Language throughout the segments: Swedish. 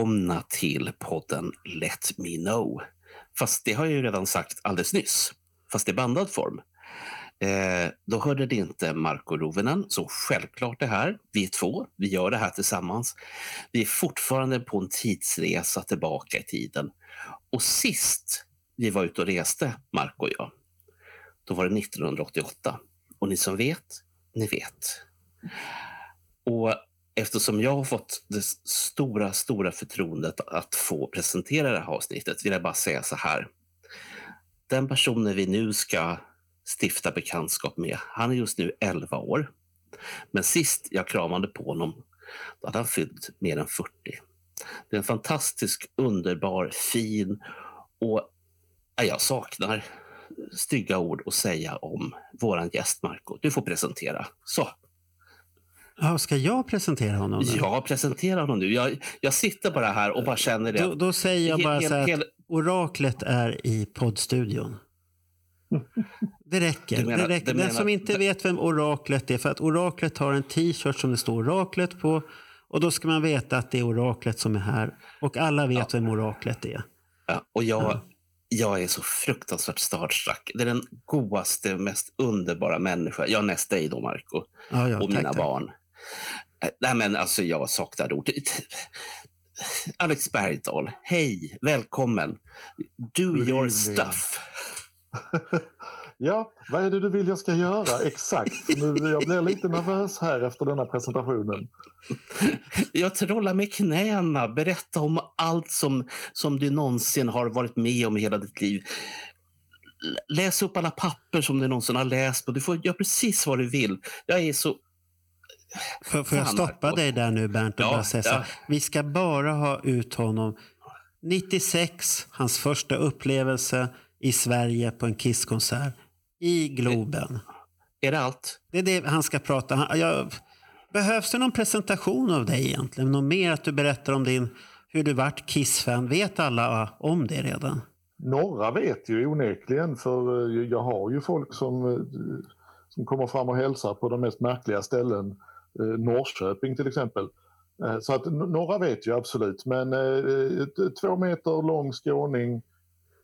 Välkomna till podden Let Me Know. Fast det har jag ju redan sagt alldeles nyss, fast i bandad form. Eh, då hörde det inte Marco Rovinen, så självklart det här. Vi är två, vi gör det här tillsammans. Vi är fortfarande på en tidsresa tillbaka i tiden. Och sist vi var ute och reste, Marco och jag, då var det 1988. Och ni som vet, ni vet. Och eftersom jag har fått det stora, stora förtroendet att få presentera det här avsnittet vill jag bara säga så här. Den personen vi nu ska stifta bekantskap med, han är just nu 11 år. Men sist jag kramade på honom, då hade han fyllt mer än 40. Det är en fantastisk, underbar, fin och jag saknar stygga ord att säga om våran gäst Marco. Du får presentera. Så, Ja, ska jag presentera honom? Nu? Ja, presentera honom nu. Jag, jag sitter bara här och bara känner det. Då, då säger jag bara så här att oraklet är i poddstudion. Det räcker. Menar, det räcker. Den menar, som inte vet vem oraklet är, för att oraklet har en t-shirt som det står oraklet på. Och då ska man veta att det är oraklet som är här. Och alla vet ja. vem oraklet är. Ja, och jag, ja. jag är så fruktansvärt starstruck. Det är den godaste, mest underbara människa. Jag näst dig då, Marco. Ja, ja, och tack, mina tack. barn. Nej, men alltså jag saknar ord. Alex Bergdahl, hej, välkommen. Do your stuff. ja, vad är det du vill jag ska göra? Exakt. Nu, jag blir lite nervös här efter denna presentationen. Jag trollar med knäna. Berätta om allt som, som du någonsin har varit med om i hela ditt liv. Läs upp alla papper som du någonsin har läst och du får göra precis vad du vill. Jag är så Får, får jag stoppa dig där nu Bernt och ja, bara säga ja. Vi ska bara ha ut honom 96, hans första upplevelse i Sverige på en Kisskonsert i Globen. Är det allt? Det är det han ska prata han, jag, Behövs det någon presentation av dig egentligen? Något mer att du berättar om din, hur du vart Kiss-fan? Vet alla om det redan? Några vet ju onekligen för eh, jag har ju folk som, eh, som kommer fram och hälsar på de mest märkliga ställen Eh, Norrköping till exempel. Eh, så att några vet ju absolut, men eh, två meter lång skåning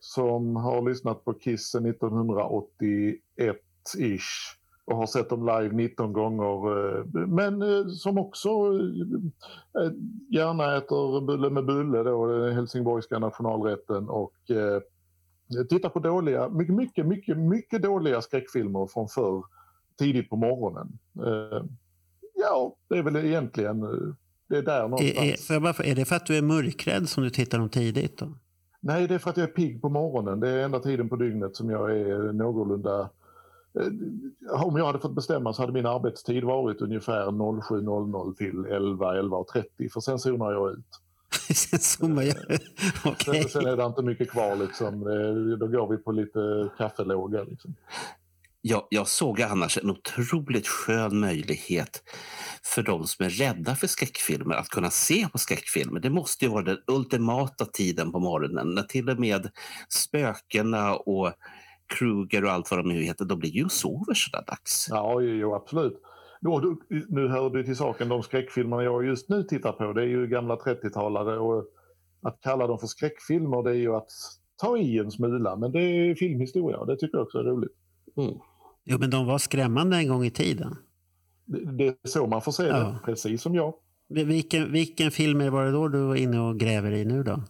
som har lyssnat på Kiss 1981-ish och har sett dem live 19 gånger. Men som också gärna äter bulle med bulle, då, den helsingborgska nationalrätten och tittar på dåliga, mycket, mycket, mycket, mycket dåliga skräckfilmer från förr tidigt på morgonen. Ja, det är väl egentligen eh, det är där någonstans. Är, är, bara, är det för att du är mörkrädd som du tittar dem tidigt? Då? Nej, det är för att jag är pigg på morgonen. Det är enda tiden på dygnet som jag är någorlunda... Eh, om jag hade fått bestämma så hade min arbetstid varit ungefär 07.00 till 11, 11.30 för sen zonar jag ut. sen jag okay. sen, sen är det inte mycket kvar liksom. Då går vi på lite kaffelåga. Liksom jag, jag såg annars en otroligt skön möjlighet för de som är rädda för skräckfilmer att kunna se på skräckfilmer. Det måste ju vara den ultimata tiden på morgonen när till och med spökena och Kruger och allt vad de nu heter, de blir ju och sover sådär dags. Ja, jo, absolut. Nu, nu hör du till saken, de skräckfilmer jag just nu tittar på, det är ju gamla 30-talare och att kalla dem för skräckfilmer det är ju att ta i en smula, men det är filmhistoria och det tycker jag också är roligt. Mm. Jo, men de var skrämmande en gång i tiden. Det, det är så man får se ja. det, precis som jag. Vilken, vilken film var det då du var inne och gräver i nu då?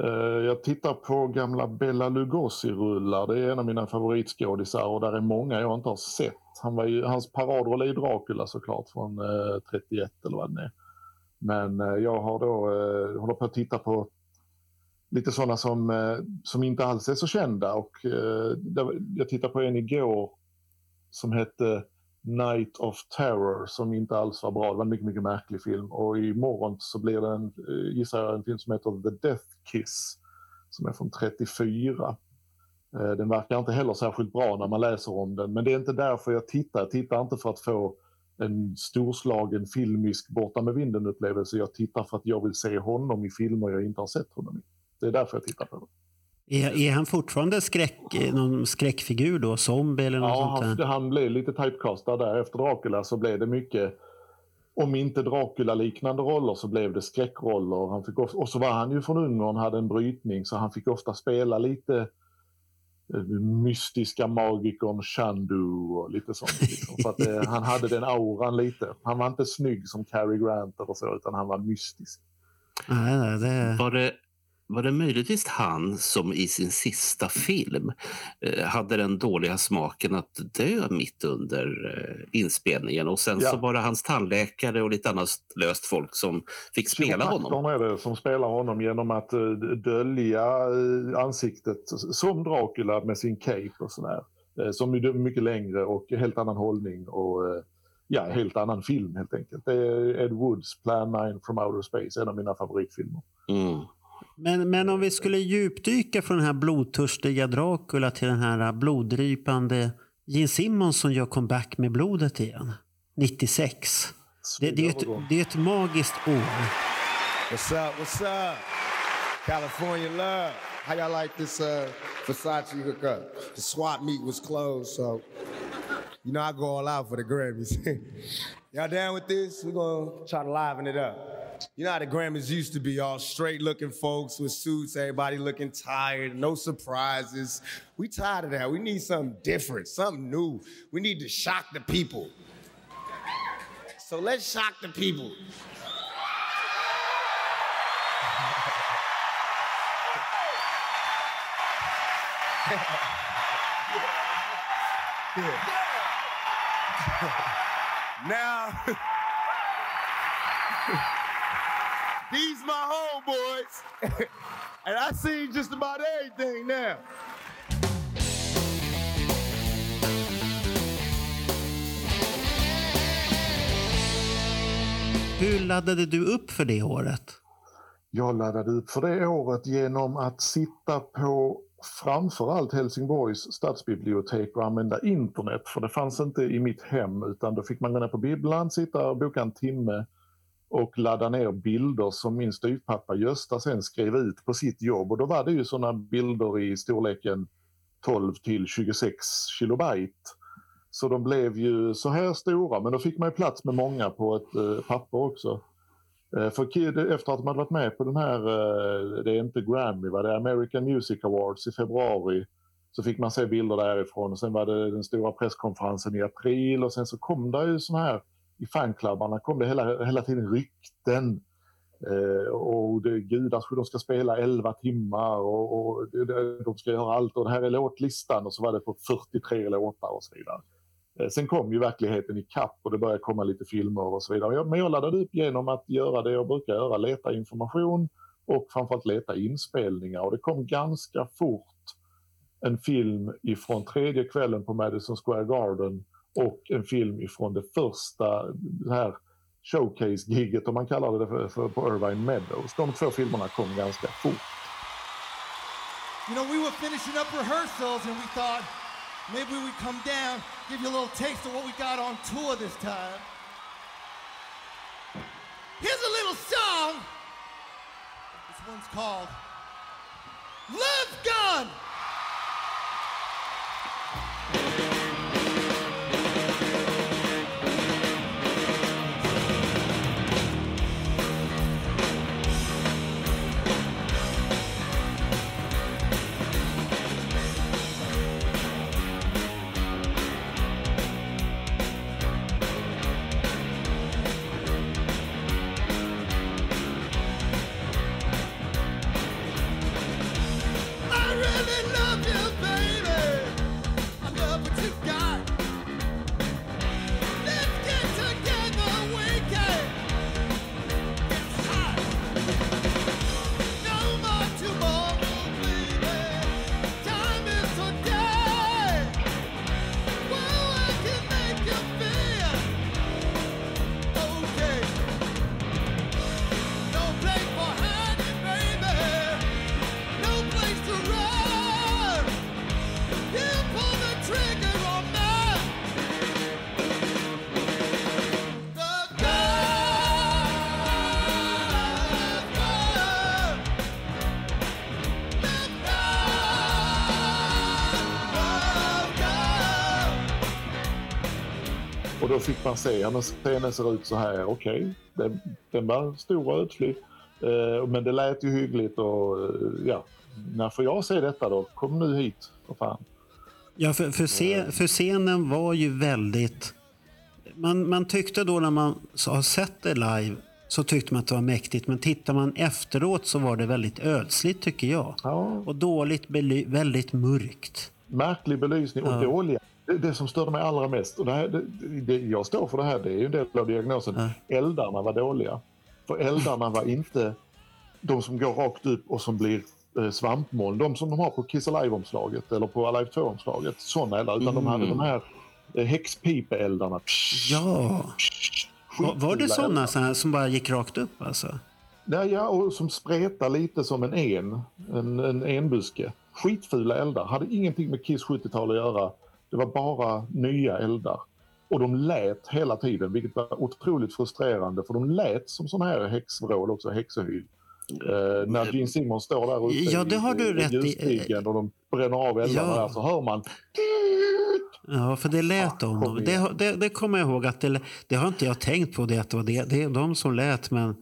Uh, jag tittar på gamla Bella Lugosi-rullar. Det är en av mina favoritskådisar och där är många jag inte har sett. Han var ju, hans paradroll är Dracula såklart från uh, eh, 31 eller vad det är. Men uh, jag har då, håller på att titta på lite sådana som, som inte alls är så kända och jag tittade på en igår som hette Night of Terror som inte alls var bra. Det var en mycket, mycket märklig film. Och imorgon så blir det en, eh, gissar jag, en film som heter The Death Kiss som är från 34. Eh, den verkar inte heller särskilt bra när man läser om den, men det är inte därför jag tittar. Jag tittar inte för att få en storslagen filmisk borta med vinden-upplevelse. Jag tittar för att jag vill se honom i filmer jag inte har sett honom i. Det är därför jag tittar på den. Är, är han fortfarande skräck, någon skräckfigur då? Zombie eller något ja, sånt där? han blev lite typecastad där. Efter Dracula så blev det mycket, om inte Dracula-liknande roller så blev det skräckroller. Han fick, och så var han ju från Ungern, hade en brytning så han fick ofta spela lite eh, mystiska magikern Shandu och lite sånt. Liksom. För att, eh, han hade den auran lite. Han var inte snygg som Cary Grant eller så, utan han var mystisk. Nej, nej, det... Var det var det möjligtvis han som i sin sista film eh, hade den dåliga smaken att dö mitt under eh, inspelningen och sen ja. så var det hans tandläkare och lite annat löst folk som fick spela honom? är det som spelar honom genom att eh, dölja ansiktet som Dracula med sin cape och sådär. Som är mycket längre och helt annan hållning och ja, helt annan film helt enkelt. Det är Ed Woods Plan 9 from Outer Space, en av mina favoritfilmer. Mm. Men, men om vi skulle djupdyka från den här blodtörstiga Dracula till den här bloddrypande Gene Simmons som gör comeback med blodet igen. 96. Det, det, är, ett, det är ett magiskt år. What's up, what's up? California love. How y'all like this uh, Versace hookup? The swap meet was closed, so you know I go all out for the Grammys. y'all down with this? We're gonna try to liven it up. You know how the Grammys used to be all straight looking folks with suits, everybody looking tired, no surprises. We tired of that. We need something different, something new. We need to shock the people. So let's shock the people. now These my homeboys. and I seen just about everything now. Hur laddade du upp för det året? Jag laddade upp för det året genom att sitta på framförallt Helsingborgs stadsbibliotek och använda internet för det fanns inte i mitt hem utan då fick man gå ner på bibblan, sitta och boka en timme och ladda ner bilder som min styvpappa Gösta sen skrev ut på sitt jobb och då var det ju sådana bilder i storleken 12 till 26 kilobyte. Så de blev ju så här stora men då fick man ju plats med många på ett eh, papper också. Eh, för efter att man varit med på den här, eh, det är inte Grammy, va? det är American Music Awards i februari så fick man se bilder därifrån och sen var det den stora presskonferensen i april och sen så kom det ju sådana här i fanklubbarna kom det hela, hela tiden rykten. Eh, och det, gudars de ska spela 11 timmar och, och de ska göra allt och det här är låtlistan och så var det på 43 låtar och så vidare. Eh, sen kom ju verkligheten i kapp och det började komma lite filmer och så vidare. Men jag laddade upp genom att göra det jag brukar göra, leta information och framförallt leta inspelningar och det kom ganska fort en film ifrån tredje kvällen på Madison Square Garden och en film ifrån det första det här showcase-giget, om man kallar det för, för, på Irvine Meadows. De två filmerna kom ganska fort. You know, we were finishing up rehearsals and we thought maybe we come down, give you a little taste of what we got on tour this time. Here's a little song. This one's called Love Gun. Då fick man se, ja men scenen ser ut så här, okej, okay. den, den var stor och ödslig. Eh, men det lät ju hyggligt och eh, ja, när får jag se detta då? Kom nu hit, för fan. Ja, för, för, scen, för scenen var ju väldigt... Man, man tyckte då när man har sett det live så tyckte man att det var mäktigt. Men tittar man efteråt så var det väldigt ödsligt tycker jag. Ja. Och dåligt, väldigt mörkt. Märklig belysning och ja. dåliga. Det, det, som störde mig allra mest, och det här, det, jag står för det här, det är ju en del av diagnosen. Ja. Eldarna var dåliga. För eldarna var inte de som går rakt upp och som blir eh, svampmoln. De som de har på Kiss Alive-omslaget eller på Alive 2-omslaget. Sådana eldar. Utan mm. de hade de här eh, häxpipeeldarna. Ja. Var, var det sådana så som bara gick rakt upp alltså? Ja, ja och som spretar lite som en en, en, en enbuske. Skitfula eldar, hade ingenting med Kiss 70-tal att göra. Det var bara nya eldar. Och de lät hela tiden, vilket var otroligt frustrerande för de lät som sådana här häxvrål också, häxehyl. Uh, när Gene Simmons står där ute ja, det har i, du rätt i. och de bränner av eldarna ja. där så hör man Ja, för det lät om dem. Det, det, det kommer jag ihåg. att det, det har inte jag tänkt på. Det, att det var det, det är de som lät, men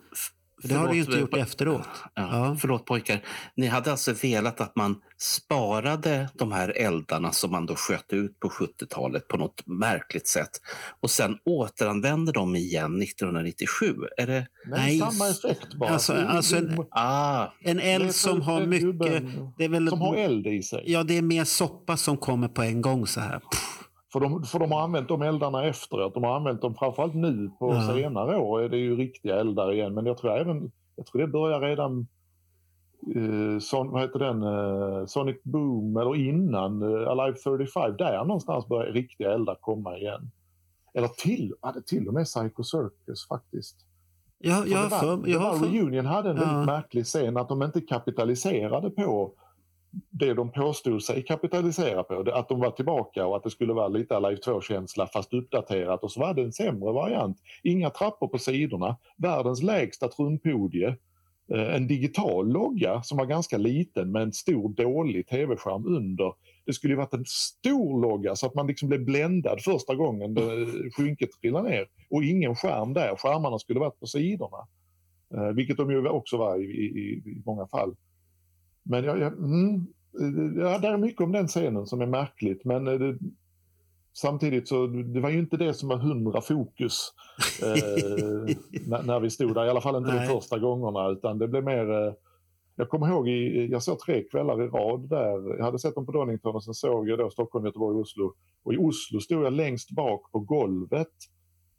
det har du ju inte gjort efteråt. Ja, ja. Förlåt pojkar. Ni hade alltså velat att man sparade de här eldarna som man då sköt ut på 70-talet på något märkligt sätt och sen återanvände dem igen 1997? Är det... Nej, samma effekt bara. Alltså, alltså en, ah. en eld som har mycket... Det är väl, som har eld i sig. Ja, det är mer soppa som kommer på en gång så här. För de, för de har använt de eldarna efteråt. De har använt dem framförallt nu på ja. senare år. är det ju riktiga eldar igen. Men jag tror även jag tror det börjar redan uh, son, vad heter den, uh, Sonic Boom eller innan uh, Alive 35. Där någonstans börjar riktiga eldar komma igen. Eller till, hade till och med Psycho Circus faktiskt. Ja, jag var, för, jag var, Reunion hade en ja. väldigt märklig scen att de inte kapitaliserade på det de påstod sig kapitalisera på, att de var tillbaka och att det skulle vara lite Live 2-känsla fast uppdaterat och så var det en sämre variant. Inga trappor på sidorna, världens lägsta trumpodie, eh, en digital logga som var ganska liten med en stor dålig tv-skärm under. Det skulle ju varit en stor logga så att man liksom blev bländad första gången skynket trillade ner och ingen skärm där, skärmarna skulle varit på sidorna. Eh, vilket de ju också var i, i, i många fall. Men jag, jag, mm, ja, det är mycket om den scenen som är märkligt men eh, det, samtidigt så det var ju inte det som var hundra fokus eh, när, när, vi stod där, i alla fall inte Nej. de första gångerna utan det blev mer eh, jag kommer ihåg, i, jag såg tre kvällar i rad där. Jag hade sett dem på Donington och sen såg jag då Stockholm, Göteborg, Oslo. Och i Oslo stod jag längst bak på golvet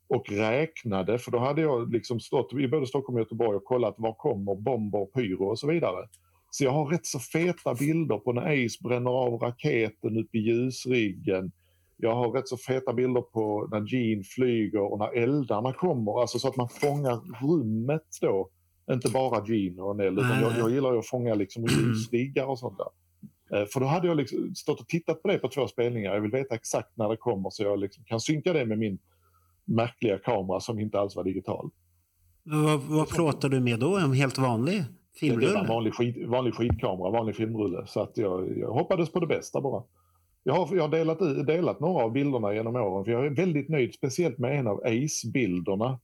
och räknade, för då hade jag liksom stått i både Stockholm och Göteborg och kollat var kommer bomber, pyro och så vidare. Så jag har rätt så feta bilder på när Ace bränner av raketen uppe i ljusriggen. Jag har rätt så feta bilder på när Gene flyger och när eldarna kommer, alltså så att man fångar rummet då. Inte bara Gene och Nell, utan jag, jag gillar att fånga liksom ljusriggar och sånt där. Eh, för då hade jag liksom stått och tittat på det på två spelningar. Jag vill veta exakt när det kommer så jag liksom kan synka det med min märkliga kamera som inte alls var digital. Vad, vad plåtar du med då? En helt vanlig? Filmrulle? Det var en vanlig, skid, vanlig skidkamera, vanlig filmrulle. Så att jag, jag hoppades på det bästa bara. Jag har, jag har delat, delat några av bilderna genom åren för jag är väldigt nöjd, speciellt med en av Ace-bilderna.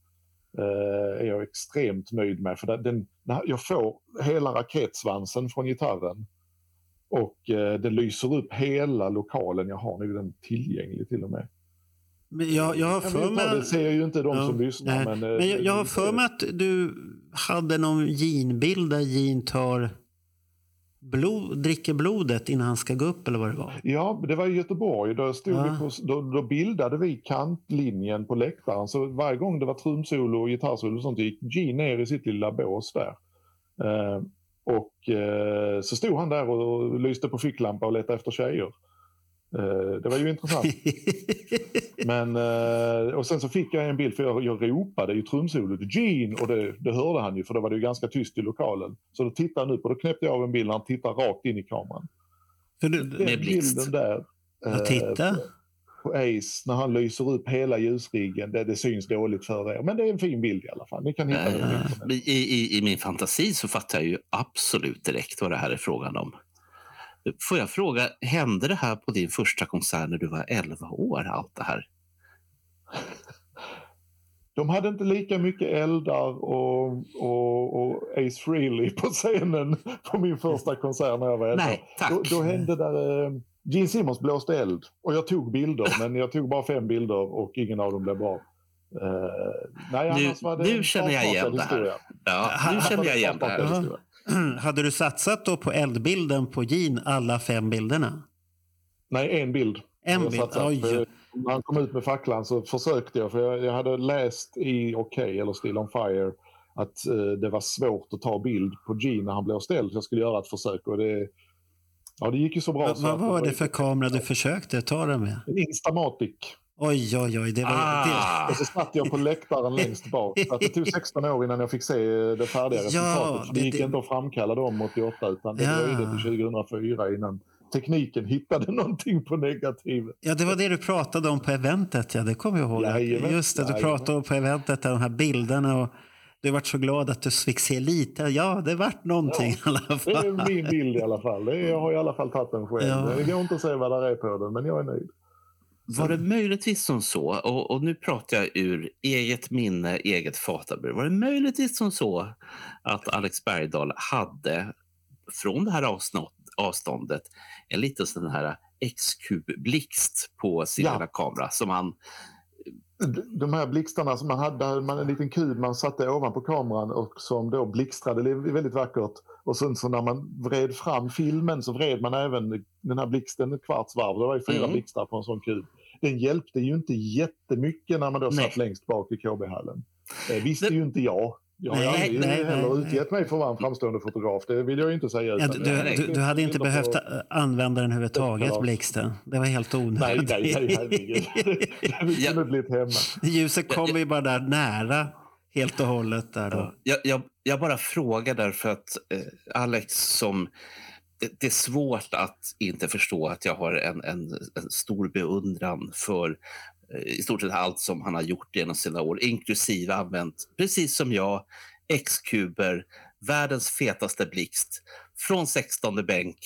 Eh, är jag extremt nöjd med. För den, när jag får hela raketsvansen från gitarren och eh, det lyser upp hela lokalen. Jag har nu den tillgänglig till och med. Men jag, jag har för mig... Det ser ju inte de ja, som lyssnar. Men, men jag, jag har för mig att du hade någon ginbild där Gin tar blod, dricker blodet innan han ska gå upp eller vad det var? Ja, det var i Göteborg. Då, stod ja. på, då, då, bildade vi kantlinjen på läktaren. Så varje gång det var trumsolo och gitarrsolo och sånt gick Gene ner i sitt lilla bås där. Eh, och eh, så stod han där och, och lyste på ficklampa och letade efter tjejer. Eh, det var ju intressant. Men, eh, och sen så fick jag en bild för jag, jag ropade ju trumsolot Gene och det, det, hörde han ju för då var det ju ganska tyst i lokalen. Så då tittade han upp och då knäppte jag av en bild när han tittar rakt in i kameran. För du, med blixt? där. Titta. Eh, på Ace när han lyser upp hela ljusriggen. Det, det syns dåligt för er. Men det är en fin bild i alla fall. Ni kan hitta den. I, i, I min fantasi så fattar jag ju absolut direkt vad det här är frågan om. Får jag fråga, hände det här på din första konsert när du var 11 år? Allt det här? de hade inte lika mycket eldar och, och, och Ace Frehley på scenen på min första konsert när jag var Nej, tack. Då, då hände där... Eh, Gene Simmons blåste eld och jag tog bilder men jag tog bara fem bilder och ingen av dem blev bra. Uh, nej, nu, nu känner jag igen det här. Ja, nu känner jag igen det här. Hade du satsat då på eldbilden på Gene, alla fem bilderna? Nej, en bild. En bild? Oj. När han kom ut med facklan så försökte jag, för jag, jag hade läst i OK, eller Still on Fire, att uh, det var svårt att ta bild på Gene när han blev ställd. Så jag skulle göra ett försök och det, ja, det gick ju så bra. Va, så vad var det för kamera du försökte ta den med? En Instamatic. Oj, oj, oj. Det var, ah. det... Och så satt jag på läktaren längst bak. Så det tog 16 år innan jag fick se det färdiga resultatet. Ja, det, det gick det... inte att framkalla dem 88 utan det ja. dröjde till 2004 innan tekniken hittade någonting på negativet. Ja, det var det du pratade om på eventet. Ja, det kommer jag ihåg. Jajamän. Just det, du pratade om på eventet, de här bilderna. Och du varit så glad att du fick se lite. Ja, det vart någonting ja, i alla fall. Det är min bild i alla fall. Är, jag har i alla fall tagit den själv. Ja. Det går inte att se vad det är på den, men jag är nöjd. Var det möjligtvis som så, och, och, nu pratar jag ur eget minne, eget fatabur. Var det möjligtvis som så att Alex Bergdahl hade från det här avståndet en liten sån här X-kub-blixt på sin ja. kamera som han de här blixtarna som man hade, man en liten kub man satte ovanpå kameran och som då blixtrade väldigt vackert. Och sen så när man vred fram filmen så vred man även den här blixten ett kvarts varv. Det var ju fyra mm. blixtar på en sån kub. Den hjälpte ju inte jättemycket när man då Nej. satt längst bak i KB-hallen. Det visste det... ju inte jag. Jag har nej, aldrig nej, heller nej, utgett mig för att vara en framstående fotograf. Det vill jag inte säga. Ja, du, du, du, hade inte behövt på... använda den överhuvudtaget, blixten. Det var helt onödigt. Nej, nej, nej, herregud. Det kunde blivit hemma. Ljuset kommer ju bara där nära helt och hållet. Där då. Jag, jag, jag bara frågar därför att eh, Alex som det, är svårt att inte förstå att jag har en, en, en stor beundran för Eh, i stort sett allt som han har gjort genom sina år, inklusive använt, precis som jag, X-kuber, världens fetaste blixt från 16 bänk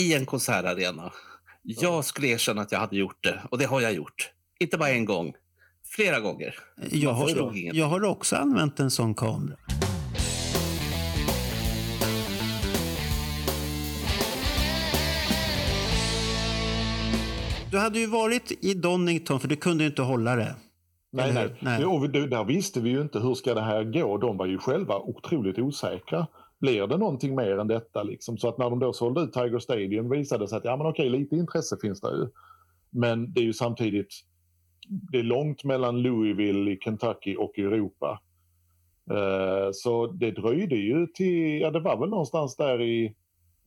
i en konsertarena. Jag skulle erkänna att jag hade gjort det och det har jag gjort. Inte bara en gång, flera gånger. Jag har, jag har också använt en sån kamera. Du hade ju varit i Donington, för du kunde inte hålla det. Nej, nej. nej. Och där visste vi ju inte hur ska det här gå. De var ju själva otroligt osäkra. Blir det någonting mer än detta? Liksom? Så att när de då sålde ut Tiger Stadium visade det sig att ja, men okej, lite intresse finns det ju. Men det är ju samtidigt det är långt mellan Louisville i Kentucky och Europa. Uh, så det dröjde ju till, ja det var väl någonstans där i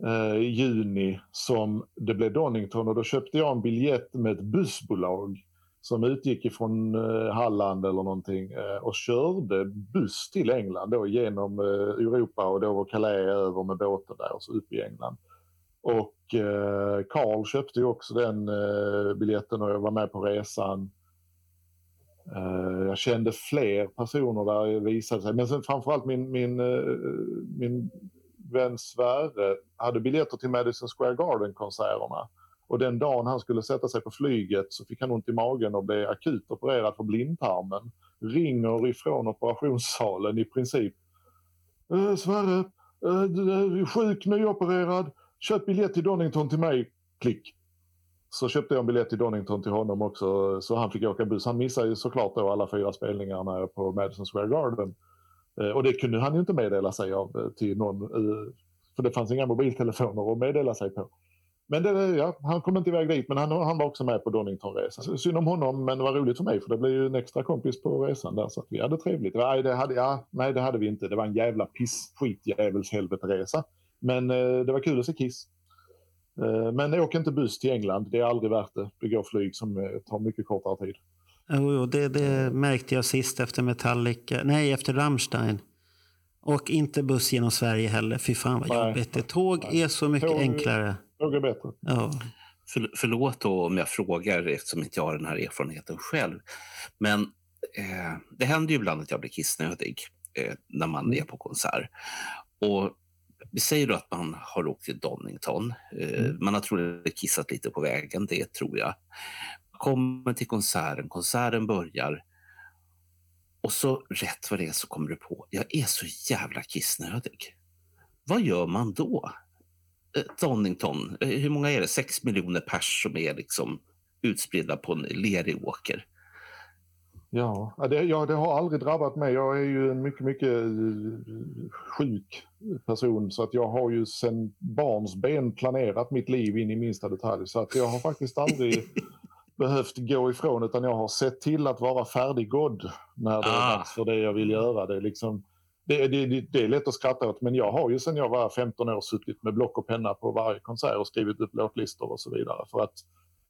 eh, juni som det blev Donington och då köpte jag en biljett med ett bussbolag som utgick ifrån eh, Halland eller någonting eh, och körde buss till England då genom eh, Europa och då var Calais över med båten där och så upp i England. Och eh, Carl köpte ju också den eh, biljetten och jag var med på resan. Eh, jag kände fler personer där visade sig, men sen framförallt min, min, eh, min vän Sverre hade biljetter till Madison Square Garden-konserterna. Och den dagen han skulle sätta sig på flyget så fick han ont i magen och blev akut opererad för blindtarmen. Ringer ifrån operationssalen i princip. Äh, Sverre, äh, du är sjuk, nyopererad. Köp biljett till Donington till mig. Klick. Så köpte jag en biljett till Donington till honom också så han fick åka buss. Han missade ju såklart då alla fyra spelningarna på Madison Square Garden. Eh, och det kunde han ju inte meddela sig av eh, till någon, eh, för det fanns inga mobiltelefoner att meddela sig på. Men det, ja, han kom inte iväg dit, men han, han var också med på Doningtonresan. Synd om honom, men det var roligt för mig för det blev ju en extra kompis på resan där så att vi hade trevligt. Nej, det hade, ja, nej, det hade vi inte. Det var en jävla piss, skitjävels helvete-resa. Men eh, det var kul att se Kiss. Eh, men åk inte buss till England, det är aldrig värt det. Det går flyg som eh, tar mycket kortare tid. Jo, jo det, det märkte jag sist efter Metallica, nej efter Rammstein. Och inte buss genom Sverige heller. Fy fan vad nej, jobbigt. Tåg nej. är så mycket tåg, enklare. Tåg är bättre. Ja. För, förlåt då om jag frågar eftersom inte jag har den här erfarenheten själv. Men eh, det händer ju ibland att jag blir kissnödig eh, när man mm. är på konsert. Och vi säger då att man har åkt till Donington. Eh, mm. Man har troligen kissat lite på vägen, det tror jag kommer till konserten, konserten börjar Och så rätt vad det är så kommer du på, jag är så jävla kissnödig. Vad gör man då? Eh, Donington, eh, hur många är det? Sex miljoner pers som är liksom utspridda på en lerig åker. Ja, det, ja, det har aldrig drabbat mig. Jag är ju en mycket, mycket eh, sjuk person så att jag har ju sedan barnsben planerat mitt liv in i minsta detalj. Så att jag har faktiskt aldrig behövt gå ifrån utan jag har sett till att vara färdiggådd när det ah. är dags för det jag vill göra. Det är, liksom, det, det, det, är lätt att skratta åt men jag har ju sedan jag var 15 år suttit med block och penna på varje konsert och skrivit upp låtlistor och så vidare. För att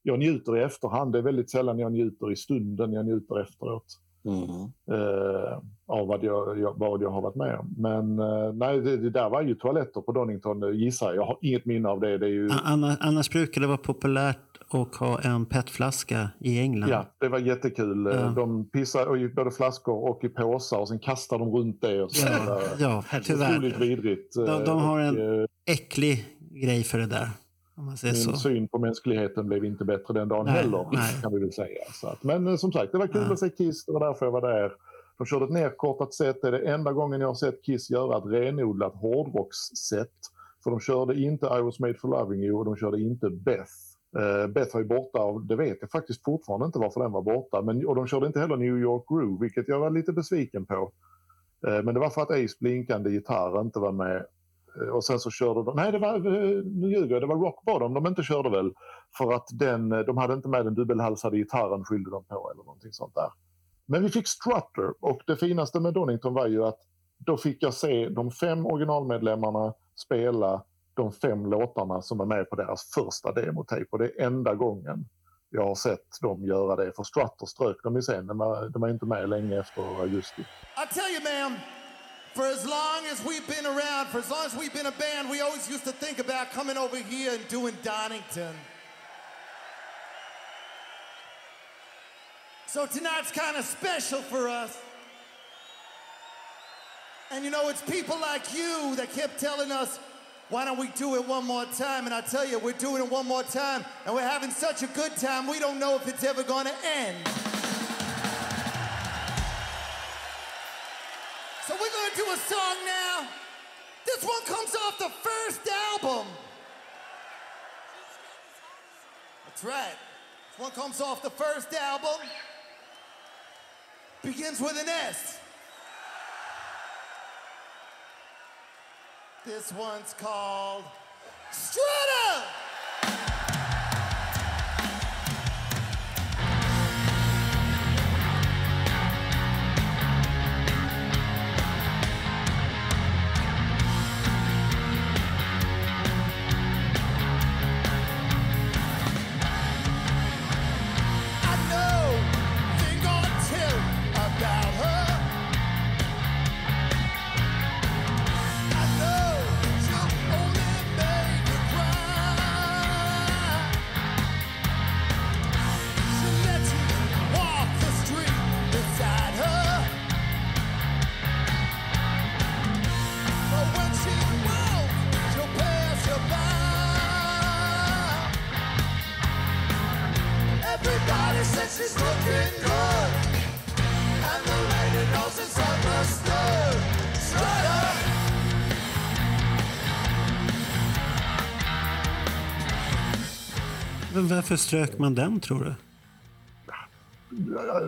jag njuter i efterhand. Det är väldigt sällan jag njuter i stunden, jag njuter efteråt. Mm. Eh, av vad jag, jag, vad jag har varit med om. Men eh, nej, det, det, där var ju toaletter på Donington gissar jag. Jag har inget minne av det. det är ju... annars, annars brukar det vara populärt att ha en petflaska i England. Ja, det var jättekul. Ja. De pissar i både flaskor och i påsar och sen kastar de runt det. Och så ja, ja, tyvärr. Otroligt vidrigt. De, de har en och, eh, äcklig grej för det där. Min så. syn på mänskligheten blev inte bättre den dagen nej, heller, nej. kan vi väl säga. Att, men eh, som sagt, det var kul nej. att se Kiss, det var därför jag var där. De körde ett nerkortat set, det är det enda gången jag har sett Kiss göra ett renodlat hårdrocksset. För de körde inte I was made for loving you och de körde inte Beth. Uh, Beth var ju borta och det vet jag faktiskt fortfarande inte varför den var borta. Men, och de körde inte heller New York Groove, vilket jag var lite besviken på. Uh, men det var för att Ace blinkande gitarr inte var med Eh, och sen så körde de, nej det var, eh, nu ljuger jag, det var Rock Bottom de inte körde väl. För att den, de hade inte med den dubbelhalsade gitarren skyllde de på eller någonting sånt där. Men vi fick Strutter och det finaste med Donington var ju att då fick jag se de fem originalmedlemmarna spela de fem låtarna som var med på deras första demotape och det är enda gången jag har sett dem göra det. För Strutter strök de ju sen, de var, de var inte med länge efter augusti. I tell you ma'am For as long as we've been around, for as long as we've been a band, we always used to think about coming over here and doing Donington. So tonight's kind of special for us. And you know, it's people like you that kept telling us, why don't we do it one more time? And I tell you, we're doing it one more time, and we're having such a good time, we don't know if it's ever to end. So we're gonna do a song now. This one comes off the first album. That's right. This one comes off the first album. Begins with an S. This one's called Men Varför strök man den tror du?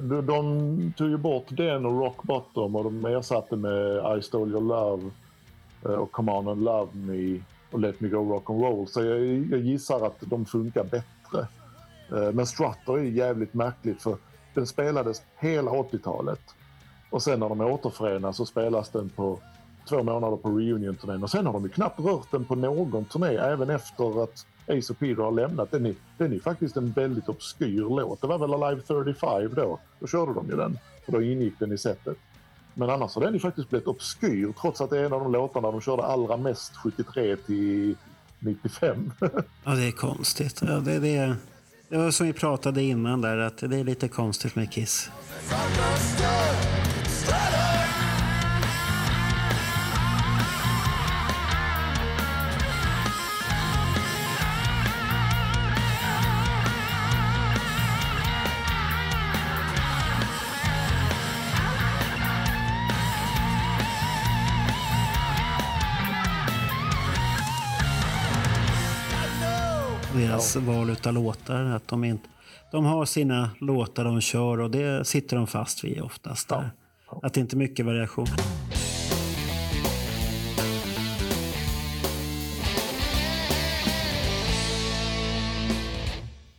De, de tog ju bort den och Rock Bottom och de ersatte med I Stole Your Love eh, och Come On and Love Me och Let Me Go Rock and Roll. Så jag, jag gissar att de funkar bättre. Eh, men Strutter är jävligt märkligt för den spelades hela 80-talet. Och sen när de återförenas så spelas den på två månader på reunion-turnén. Och sen har de ju knappt rört den på någon turné även efter att Ace och Peter har lämnat. Den är, den är faktiskt en väldigt obskyr låt. Det var väl Alive 35 då. Då körde de ju den. För då ingick den i setet. Men annars har den ju faktiskt blivit obskyr trots att det är en av de låtarna de körde allra mest 73 till 95. ja, det är konstigt. Ja, det, det, det var som vi pratade innan där, att det är lite konstigt med Kiss. Deras val av låtar. Att de, inte, de har sina låtar de kör och det sitter de fast vid oftast. Där. Att det inte är mycket variation.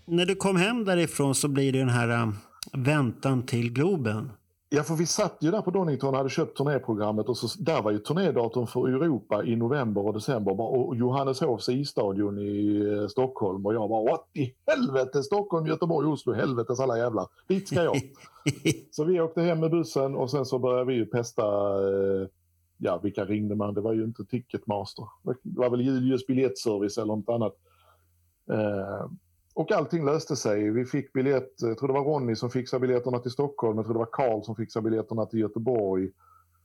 När du kom hem därifrån så blir det den här väntan till Globen. Ja, för vi satt ju där på Donington och hade köpt turnéprogrammet och så, där var ju turnédatum för Europa i november och december och Johanneshovs isstadion i eh, Stockholm och jag bara what i helvete Stockholm, Göteborg, Oslo, helvetes alla jävlar, dit ska jag. så vi åkte hem med bussen och sen så började vi ju pesta, eh, ja vilka ringde man, det var ju inte Ticketmaster, det var väl Julius biljettservice eller något annat. Eh, och allting löste sig. Vi fick biljett, jag tror det var Ronny som fixade biljetterna till Stockholm, jag tror det var Karl som fixade biljetterna till Göteborg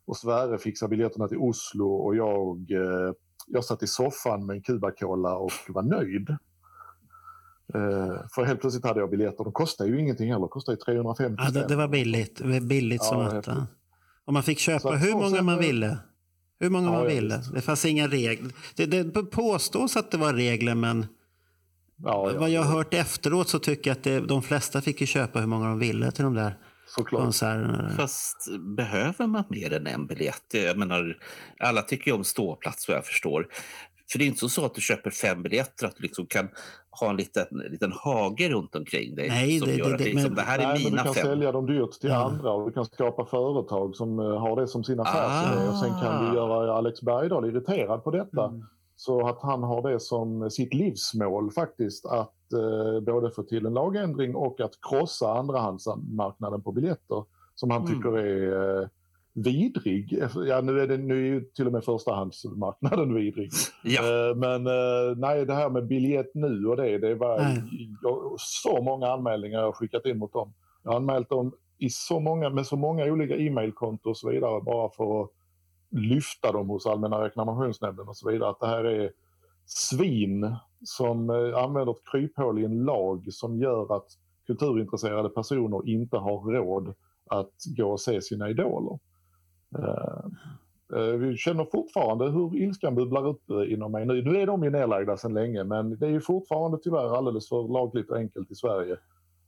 och Sverre fixade biljetterna till Oslo och jag, eh, jag satt i soffan med en Cuba-Cola och var nöjd. Eh, för helt plötsligt hade jag biljetter. De kostade ju ingenting heller, de kostade 350 ja, det, det var billigt, billigt som ja, attan. Och man fick köpa hur många man ville. Hur många ja, man ville. Det fanns inga regler. Det, det påstås att det var regler men Ja, ja, Vad jag har hört efteråt så tycker jag att det, de flesta fick ju köpa hur många de ville till de där Såklart. konserterna. Fast behöver man mer än en biljett? Jag menar, alla tycker ju om ståplats vad jag förstår. För det är inte så att du köper fem biljetter att du liksom kan ha en liten, en liten hage runt omkring dig. Nej, som det, gör det, det, liksom, det här är nej, mina Du kan fem. sälja dem dyrt till ja. andra och du kan skapa företag som uh, har det som sin affärsidé. Ah. Och sen kan du göra Alex Bergdahl irriterad på detta. Mm. Så att han har det som sitt livsmål faktiskt att eh, både få till en lagändring och att krossa andrahandsmarknaden på biljetter som han mm. tycker är eh, vidrig. Ja, nu är, det, nu är ju till och med förstahandsmarknaden vidrig. Ja. Eh, men eh, nej, det här med biljett nu och det, det var mm. så många anmälningar jag skickat in mot dem. Jag har anmält dem i så många, med så många olika e-mailkonton och så vidare bara för att lyfta dem hos Allmänna reklamationsnämnden och så vidare. Att det här är svin som eh, använder ett kryphål i en lag som gör att kulturintresserade personer inte har råd att gå och se sina idoler. Eh, eh, vi känner fortfarande hur ilskan bubblar upp inom mig nu. Nu är de ju nedlagda sedan länge men det är ju fortfarande tyvärr alldeles för lagligt och enkelt i Sverige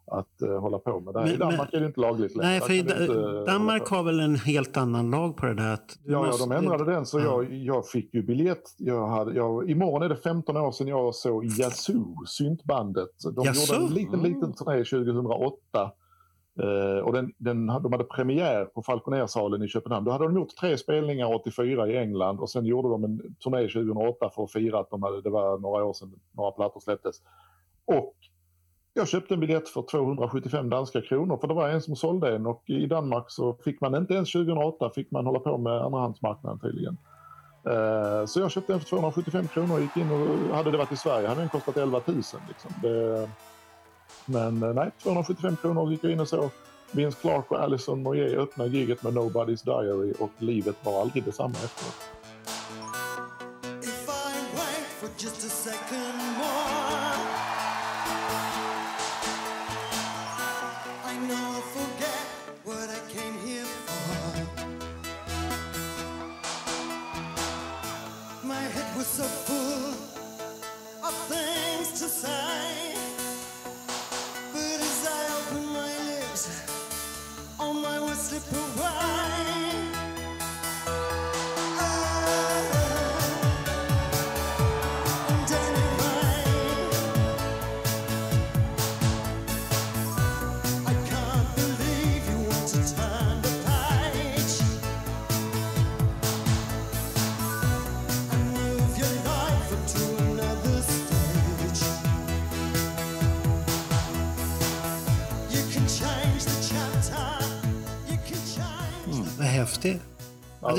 att uh, hålla på med det. Men, I Danmark men, är det inte lagligt längre. Nej, för i Danmark har väl en helt annan lag på det där. Ja, måste, ja, de ändrade den så ja. jag, jag fick ju biljett. Jag hade, jag, imorgon är det 15 år sedan jag såg Yazoo, syntbandet. De Yazoo? gjorde en liten, mm. liten turné 2008. Uh, och den, den, de hade premiär på Falconersalen i Köpenhamn. Då hade de gjort tre spelningar 84 i England och sen gjorde de en turné 2008 för att fira att de hade, det var några år sedan några plattor släpptes. Och jag köpte en biljett för 275 danska kronor för det var en som sålde en och i Danmark så fick man inte ens 2008 fick man hålla på med andrahandsmarknaden tydligen. Eh, så jag köpte en för 275 kronor och gick in och hade det varit i Sverige hade den kostat 11 000. Liksom. Det, men eh, nej, 275 kronor gick jag in och så Vince Clark och Alison Moyer öppnade giget med Nobody's Diary och livet var aldrig detsamma efteråt. häftig.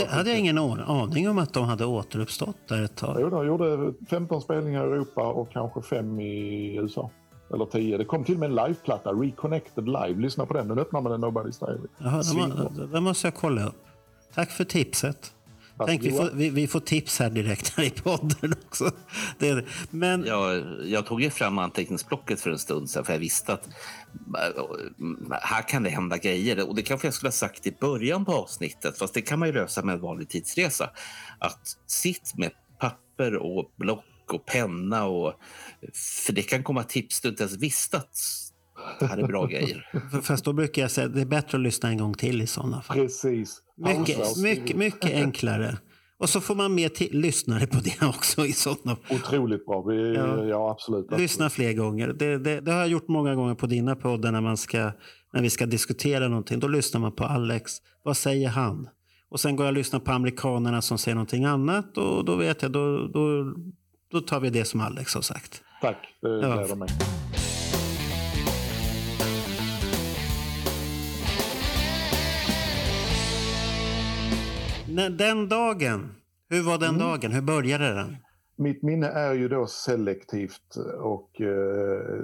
Hade, hade jag ingen aning om att de hade återuppstått där ett tag. Jo, de gjorde 15 spelningar i Europa och kanske fem i USA. Eller 10. Det kom till med en liveplatta, Reconnected Live. Lyssna på den, den öppnar man en Nobody's Diary. Jaha, den måste jag kolla upp. Tack för tipset. Tänk, vi får, vi, vi, får tips här direkt här i podden också. Det, men... jag, jag tog ju fram anteckningsblocket för en stund sedan för jag visste att här kan det hända grejer. Och det kanske jag skulle ha sagt i början på avsnittet, fast det kan man ju lösa med en vanlig tidsresa. Att sitt med papper och block och penna. Och, för det kan komma tips du inte ens visste att det här är bra grejer. Fast då brukar jag säga att det är bättre att lyssna en gång till i sådana fall. Precis. Mycket, mycket, mycket enklare. Och så får man med lyssnare på det också. i sådana. Otroligt bra. Vi, ja. ja. absolut, absolut. Lyssna fler gånger. Det, det, det, har jag gjort många gånger på dina poddar när, man ska, när vi ska diskutera någonting. Då lyssnar man på Alex. Vad säger han? Och sen går jag och lyssnar på amerikanerna som säger någonting annat. Och då vet jag, då, då, då tar vi det som Alex har sagt. Tack, det gläder ja. mig. Den dagen, hur var den mm. dagen? Hur började den? Mitt minne är ju då selektivt och eh,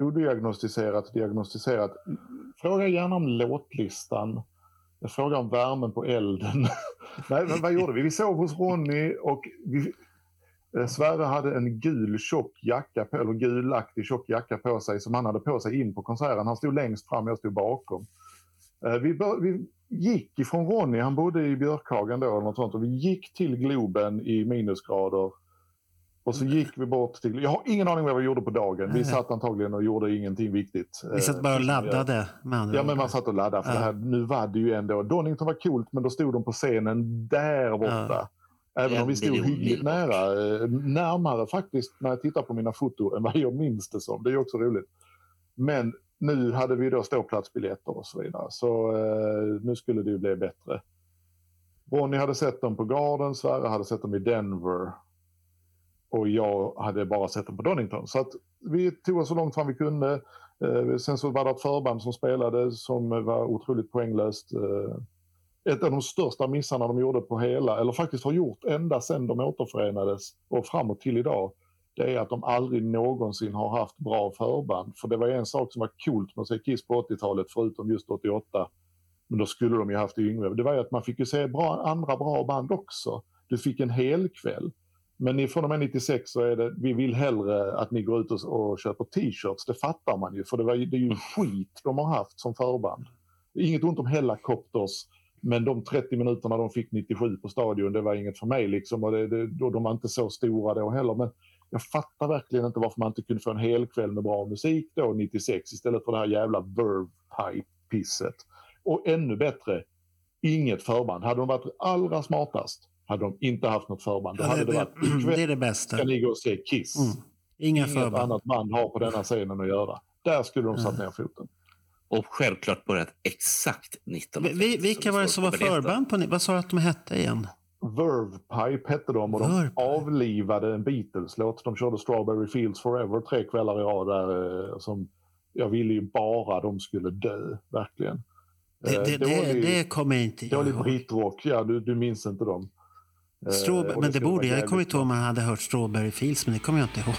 odiagnostiserat, diagnostiserat. Fråga gärna om låtlistan. Fråga om värmen på elden. Nej, men vad gjorde vi? Vi sov hos Ronny och vi, eh, Sverre hade en gul tjock jacka, på, eller gulaktig tjock jacka på sig som han hade på sig in på konserten. Han stod längst fram, jag stod bakom. Eh, vi, bör, vi gick ifrån Ronny, han bodde i Björkhagen då eller något sånt och vi gick till Globen i minusgrader. Och så gick vi bort till, jag har ingen aning vad vi gjorde på dagen. Vi satt antagligen och gjorde ingenting viktigt. Vi satt bara och eh, laddade med andra Ja men man satt och laddade för ja. här, nu var det ju ändå, Donington var coolt men då stod de på scenen där borta. Ja. Även om vi stod hyggligt nära, eh, närmare faktiskt när jag tittar på mina foton än vad jag minns det som. Det är också roligt. Men nu hade vi då ståplatsbiljetter och så vidare. Så eh, nu skulle det ju bli bättre. Ronny hade sett dem på Garden, Sverre hade sett dem i Denver. Och jag hade bara sett dem på Donington. Så att vi tog oss så långt fram vi kunde. Eh, sen så var det ett förband som spelade som var otroligt poänglöst. Eh, ett av de största missarna de gjorde på hela, eller faktiskt har gjort ända sedan de återförenades och framåt till idag det är att de aldrig någonsin har haft bra förband. För det var en sak som var coolt med att se Kiss på 80-talet, förutom just 88. Men då skulle de ju haft Yngve. Det var ju att man fick ju se bra, andra bra band också. Du fick en hel kväll. Men från och med 96 så är det, vi vill hellre att ni går ut och, och köper t-shirts. Det fattar man ju, för det, var, det är ju skit de har haft som förband. Inget ont om Hellacopters, men de 30 minuterna de fick 97 på stadion, det var inget för mig liksom. Och det, det, de var inte så stora då heller. Men jag fattar verkligen inte varför man inte kunde få en hel kväll med bra musik då 96 istället för det här jävla verve-pisset. Och ännu bättre, inget förband. Hade de varit allra smartast hade de inte haft något förband. Då ja, det, hade det, varit ikväll det är det bästa. ska ni gå och se Kiss. Mm. Inga Inget förband. annat band har på denna scenen att göra. Där skulle de satt ner foten. Och självklart börjat exakt 1950. Vilka var det som var förband på Vad sa du att de hette igen? Verve Pipe hette de och de Verve. avlivade en Beatles-låt. De körde Strawberry Fields Forever tre kvällar i rad där eh, som jag ville ju bara de skulle dö, verkligen. Det, det, eh, det, det kommer jag inte ihåg. Dålig britrock, ja du, du minns inte dem. Eh, men det borde jag kommer inte ihåg om man hade hört Strawberry Fields, men det kommer jag inte ihåg.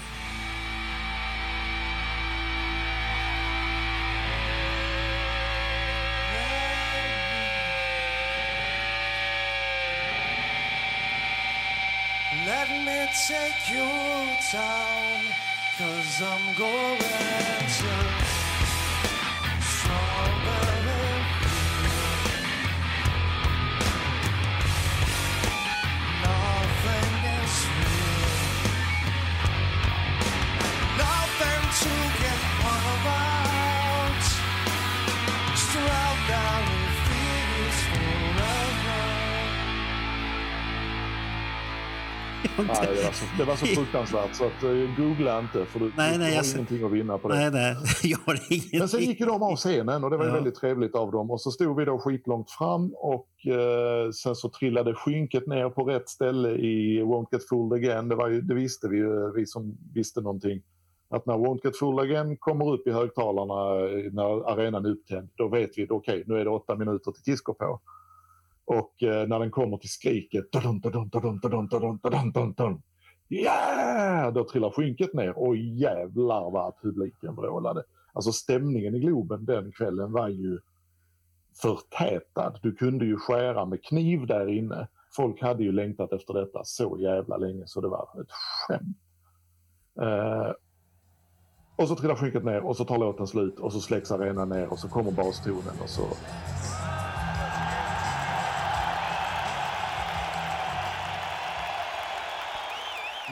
Cause I'm going to Nej, det, var så, det var så fruktansvärt så att, uh, googla inte för du, nej, du nej, har jag... ingenting att vinna på det. Nej, nej, jag har ingenting. Men sen gick ju de av scenen och det var ja. väldigt trevligt av dem och så stod vi då skitlångt fram och uh, sen så trillade skynket ner på rätt ställe i Won't Get Fooled Again. Det, var ju, det visste vi ju, vi som visste någonting. Att när Won't Get Fooled Again kommer upp i högtalarna eh, när arenan är upptänd, då vet vi att okej, okay, nu är det åtta minuter till Kisko på. Och eh, när den kommer till skriket, yeah! då trillar skynket ner och jävlar vad publiken vrålade. Alltså stämningen i Globen den kvällen var ju förtätad. Du kunde ju skära med kniv där inne. Folk hade ju längtat efter detta så jävla länge så det var ett skämt. Eh, och så trillar skynket ner och så tar låten slut och så släcks arenan ner och så kommer bastonen och så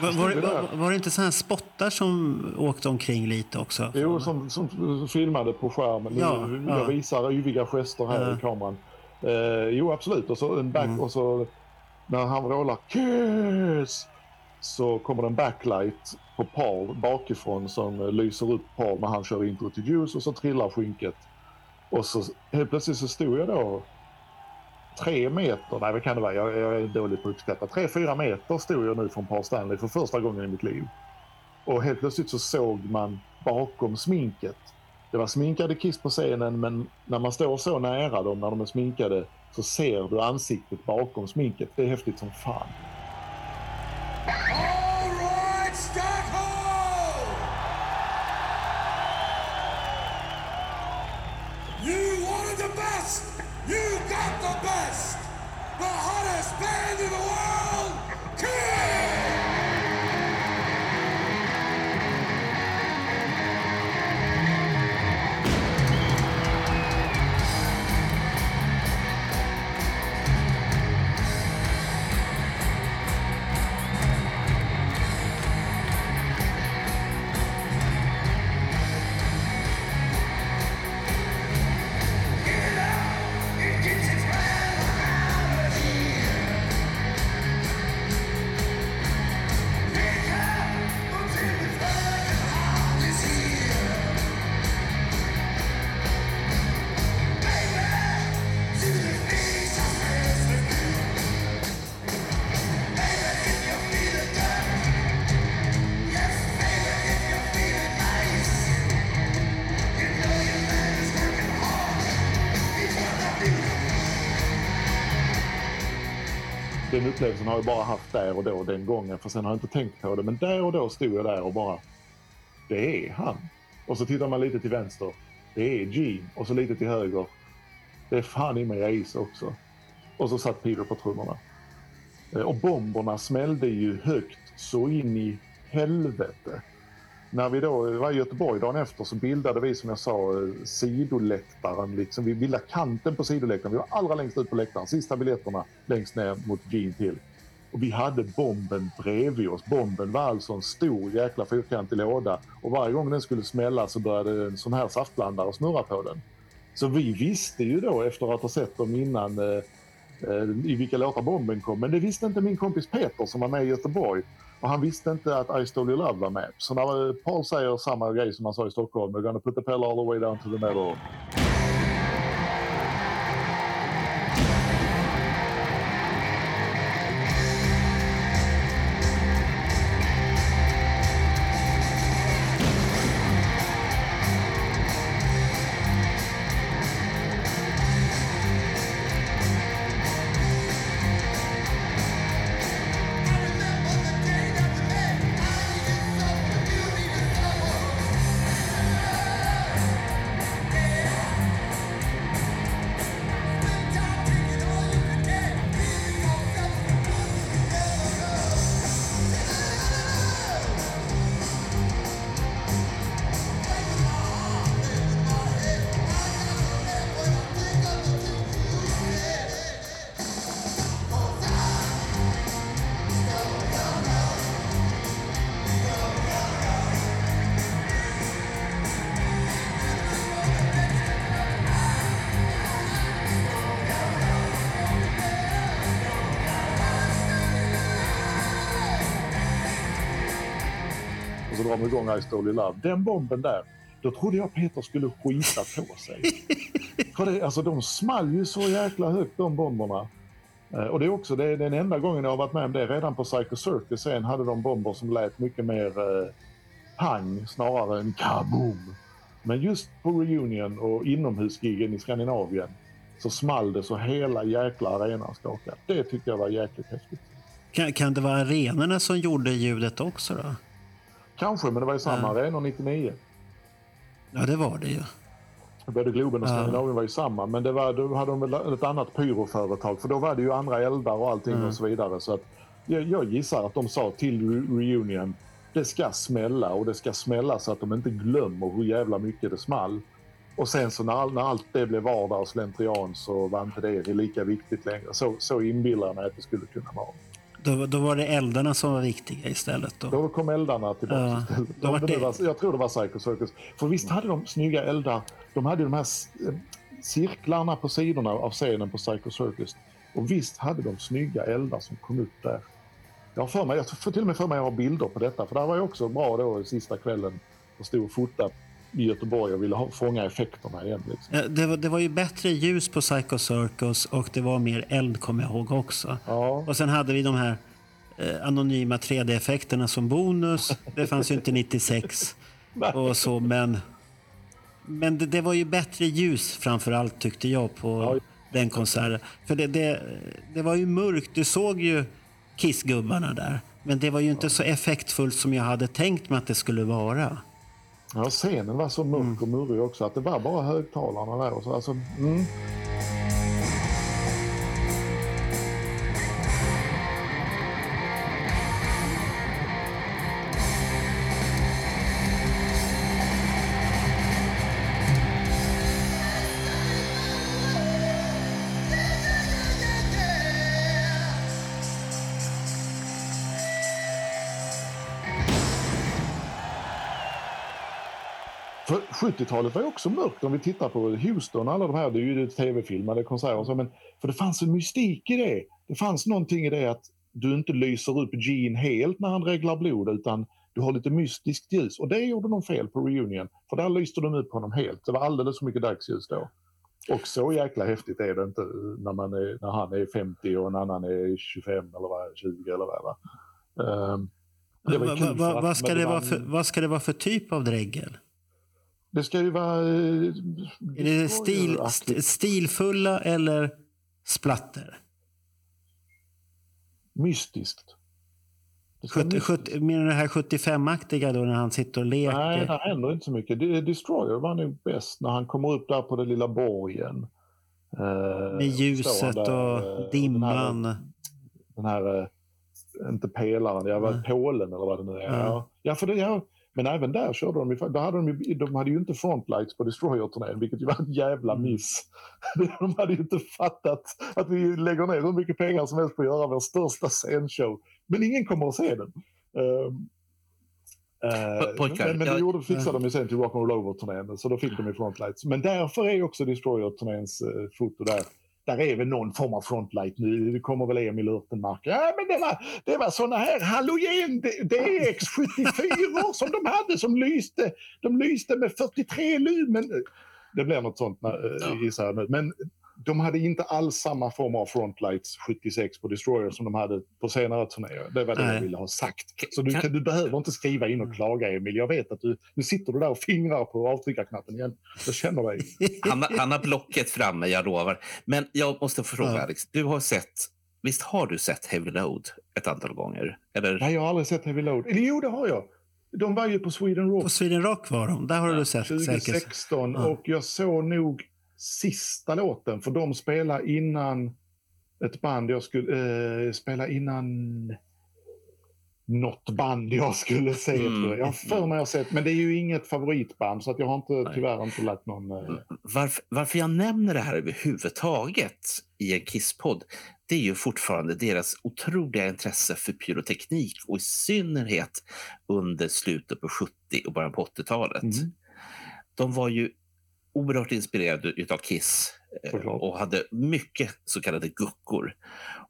Var, var, var, var, det inte sådana spottar som åkte omkring lite också? Jo, som, som filmade på skärmen. Ja, jag ja. visar yviga gester här ja. i kameran. Eh, jo, absolut. Och så en back mm. och så när han vrålar Kiss! Så kommer det en backlight på Paul bakifrån som lyser upp Paul när han kör intro till Juice och så trillar skynket. Och så helt plötsligt så stod jag då tre meter, nej vad kan det vara, jag, jag är dålig på att uppskatta. Tre, fyra meter stod jag nu från Paul Stanley för första gången i mitt liv. Och helt plötsligt så såg man bakom sminket. Det var sminkade Kiss på scenen men när man står så nära dem när de är sminkade så ser du ansiktet bakom sminket. Det är häftigt som fan. Upplevelsen har jag bara haft där och då den gången för sen har jag inte tänkt på det. Men där och då stod jag där och bara, det är han. Och så tittar man lite till vänster, det är Gene. Och så lite till höger, det är fan i mig Ace också. Och så satt Peter på trummorna. Eh, och bomberna smällde ju högt så in i helvete när vi då var i Göteborg dagen efter så bildade vi som jag sa eh, sidoläktaren. Liksom. Vi bildade kanten på sidoläktaren. Vi var allra längst ut på läktaren. Sista biljetterna längst ner mot Gene till. Och vi hade bomben bredvid oss. Bomben var alltså en stor jäkla fyrkantig låda. Och varje gång den skulle smälla så började en sån här saftblandare snurra på den. Så vi visste ju då efter att ha sett dem innan eh, eh i vilka låtar bomben kom. Men det visste inte min kompis Peter som var med i Göteborg. Och han visste inte att I Stole Your Love var med. Så när Paul säger samma grej som han sa i Stockholm, we're gonna put the pedal all the way down to the metal. Drar igång I Stole Love. Den bomben där, då trodde jag Peter skulle skita på sig. För det, alltså, de small ju så jäkla högt de bomberna. Eh, och det är också det är den enda gången jag har varit med om det. Redan på Psycho Circus sen hade de bomber som lät mycket mer eh, pang snarare än kaboom. Men just på Reunion och inomhusgigen i Skandinavien så small det så hela jäkla arenan skakade. Det tyckte jag var jäkligt häftigt. Kan, kan det vara arenorna som gjorde ljudet också då? Kanske, men det var ju samma ja. arena 99. Ja, det var det ju. Både Globen och Skandinavien ja. var ju samma, men det var, då hade de väl ett annat pyroföretag för då var det ju andra eldar och allting mm. och så vidare. Så att jag, jag gissar att de sa till Reunion det ska smälla och det ska smälla så att de inte glömmer hur jävla mycket det small. Och sen så när, när allt det blev vardag och slentrian så var inte det lika viktigt längre. Så, så inbillar jag mig att det skulle kunna vara. Då, då var det eldarna som var viktiga istället? Då, då kom eldarna tillbaka ja, istället. Då var det... Var, jag tror det var Psycho Circus. För visst hade de snygga eldar. De hade de här eh, cirklarna på sidorna av scenen på Psycho Circus. Och visst hade de snygga eldar som kom upp där. Jag, har för mig, jag får till och med för mig att jag har bilder på detta. För det var ju också bra då sista kvällen och stod och fotade i Göteborg och ville ha, fånga effekterna igen. Liksom. Ja, det, var, det var ju bättre ljus på Psycho Circus och det var mer eld kommer jag ihåg också. Ja. Och sen hade vi de här eh, anonyma 3D-effekterna som bonus. Det fanns ju inte 96 och så men men det, det, var ju bättre ljus framför allt tyckte jag på ja. den konserten. För det, det, det var ju mörkt. Du såg ju Kissgubbarna där. Men det var ju inte så effektfullt som jag hade tänkt mig att det skulle vara. Ja, scenen var så mörk mm. och murrig också att det var bara högtalarna där. Och så, alltså, mm. 70-talet var ju också mörkt om vi tittar på Houston alla de här, det är ju tv-filmade konserter och så, men för det fanns en mystik i det. Det fanns någonting i det att du inte lyser upp Gene helt när han reglar blod utan du har lite mystiskt ljus och det gjorde de fel på reunion för där lyste de upp honom helt. Det var alldeles för mycket dagsljus då. Och så jäkla häftigt är det inte när, man är, när han är 50 och en annan är 25 eller vad, 20 eller vad um, det var va, va, vad, ska det vara för, vad ska det vara för typ av dregel? Det ska ju vara... Eh, är det stil, st stilfulla eller splatter? Mystiskt. menar du det här 75-aktiga då när han sitter och leker? Nej, det händer inte så mycket. Destroyer var nog bäst när han kommer upp där på den lilla borgen. Eh, Med ljuset där, och eh, dimman. Den här, den här inte pelaren, jag var mm. Polen eller vad det nu är. Mm. Ja, för det, ja, men även där körde de, där hade de, de hade ju inte frontlights på Destroyer-turnén, vilket ju var en jävla mm. miss. De hade ju inte fattat att vi lägger ner hur mycket pengar som helst på att göra vår största scenshow. Men ingen kommer att se den. Uh, Uh, men, men det gjorde, fixade de ju sen till Rock'n'Roll Over-turnén, så då fick de ju frontlights. Men därför är också Destroyer-turnéns uh, foto där där är väl någon form av frontlight nu. Det kommer väl Emil Urtenmark. Ja, men det var, det var såna här halogen DX74 som de hade som lyste. De lyste med 43 lumen. Det blir något sånt gissar jag nu. Men de hade inte alls samma form av frontlights 76 på Destroyer som de hade på senare turnéer. Det var det Nej. jag ville ha sagt. Så du, kan, du behöver inte skriva in och mm. klaga Emil. Jag vet att du, nu sitter du där och fingrar på avtryckarknappen igen. Jag känner dig. Han, han har blocket framme, jag lovar. Men jag måste fråga ja. Alex, du har sett Visst har du sett Heavy Load ett antal gånger? Eller? Nej, jag har aldrig sett Heavy Load. Eller jo, det har jag. De var ju på Sweden Rock. På Sweden Rock var de. Där har ja, du sett 2016 säkert. och jag såg nog sista låten, för de spelade innan ett band jag skulle eh, spela innan något band jag skulle se. Mm. Jag har för mig att sett, men det är ju inget favoritband så att jag har inte, tyvärr inte lagt någon... Eh... Varför, varför jag nämner det här överhuvudtaget i en Kisspodd, det är ju fortfarande deras otroliga intresse för pyroteknik och i synnerhet under slutet på 70 och början på 80-talet. Mm. De var ju oerhört inspirerad av Kiss eh, och hade mycket så kallade guckor.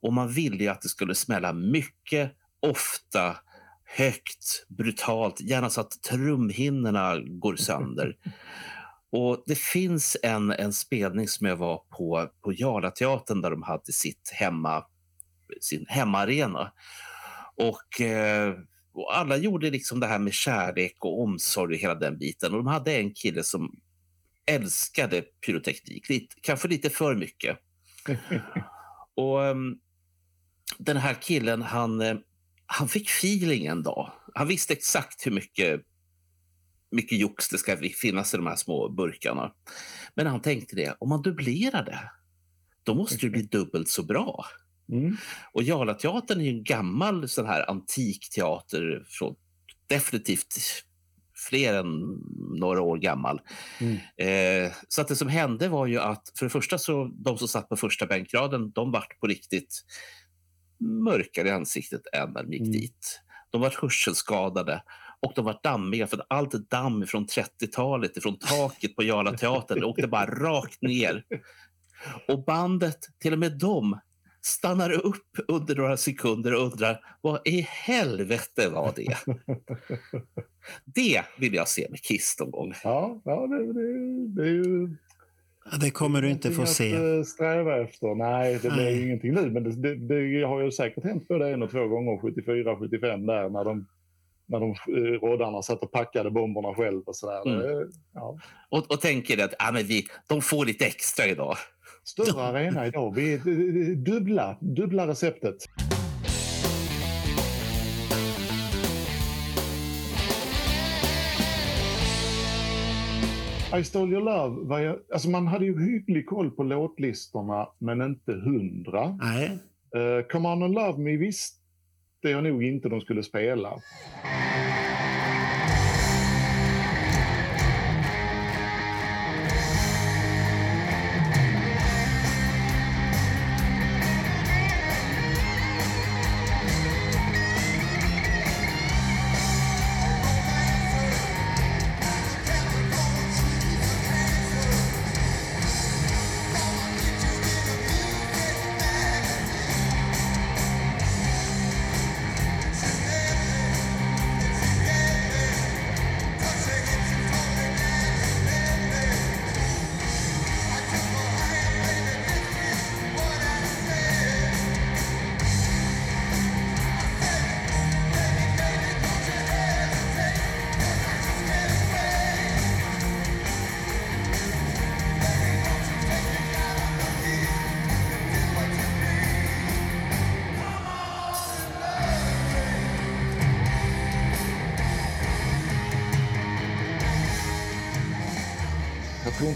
Och man ville ju att det skulle smälla mycket, ofta, högt, brutalt, gärna så att trumhinnorna går sönder. Och Det finns en, en spelning som jag var på på Jarlateatern där de hade sitt hemma, sin hemmaarena. Och, eh, och alla gjorde liksom det här med kärlek och omsorg och hela den biten. Och de hade en kille som älskade pyroteknik, lite, kanske lite för mycket. och um, Den här killen, han, uh, han fick feeling en dag. Han visste exakt hur mycket, mycket jox det ska finnas i de här små burkarna. Men han tänkte det, om man dubblerar det, då måste det bli dubbelt så bra. Mm. Och Jarlateatern är en gammal sån här antik teater från definitivt fler än några år gammal. Mm. Eh, så att det som hände var ju att för det första så de som satt på första bänkraden, de vart på riktigt mörkare i ansiktet än när de gick mm. dit. De var hörselskadade och de var dammiga för att allt damm från 30-talet från taket på Jarla teatern åkte bara rakt ner. Och bandet, till och med de, stannar upp under några sekunder och undrar vad i helvete var det? det vill jag se med Kiss någon gång. Ja, ja det, det, det är ju... Det kommer du inte få se. Att eh, sträva efter. Nej, det blir ingenting nu. Men det, det, har ju säkert hänt både en och två gånger, 74, 75 där, när de när de eh, rådarna satt och packade bomberna själv och sådär. Mm. Ja. Och, och tänker att ah, men vi, de får lite extra idag. Större arena idag. Vi dubbla, dubbla receptet. I stole your love, var jag, alltså man hade ju hygglig koll på låtlistorna men inte hundra. Nej. Uh, Come on and love me visste jag nog inte de skulle spela.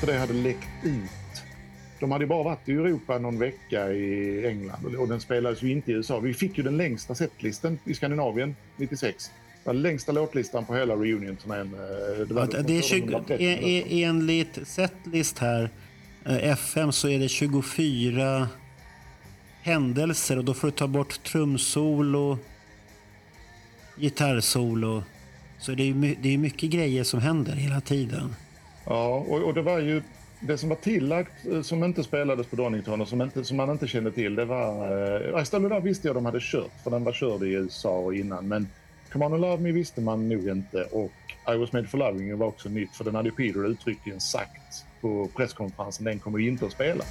Inte det hade läckt ut. De hade bara varit i Europa någon vecka i England och den spelades ju inte i USA. Vi fick ju den längsta setlisten i Skandinavien 96. Den längsta låtlistan på hela reunion-turnén. Eh, det, ja, det är 20, en, enligt setlist här, eh, FM, så är det 24 händelser och då får du ta bort trumsolo, gitarrsolo. Så det är, det är mycket grejer som händer hela tiden. Ja, och, och, det var ju det som var tillagt eh, som inte spelades på Donington och som, inte, som man inte kände till. Det var... Eh, Istället där visste jag de hade kört, för den var körd i USA innan. Men Come On and Love Me visste man nog inte och I Was Made For Loving You var också nytt för den hade Peter uttryckligen sagt på presskonferensen. Den kommer inte att spela.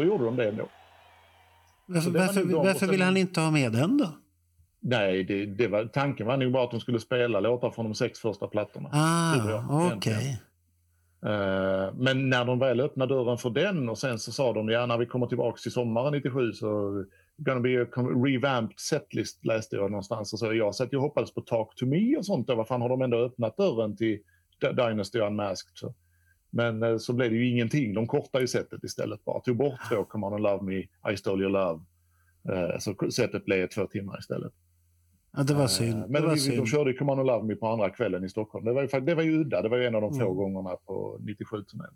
Så gjorde de det ändå. Varför, varför, varför vill han inte ha med den då? Nej, det, det var, tanken var nog bara att de skulle spela låtar från de sex första plattorna. Ah. Okay. Uh, men när de väl öppnade dörren för den och sen så sa de ja när vi kommer tillbaka till sommaren 97 så gonna be a revamped setlist läste jag någonstans. Och så jag satt och hoppades på Talk to me och sånt. Vad fan har de ändå öppnat dörren till Dynasty Unmasked? Så. Men uh, så blev det ju ingenting. De kortade ju setet istället bara. Tog bort två Come on and love me, I stole your love. Uh, så setet blev två timmar istället. Ja, det var synd. Men var vi, de körde Come On and Love Me på andra kvällen i Stockholm. Det var ju, det var ju udda. Det var ju en av de få mm. gångerna på 97-turnén.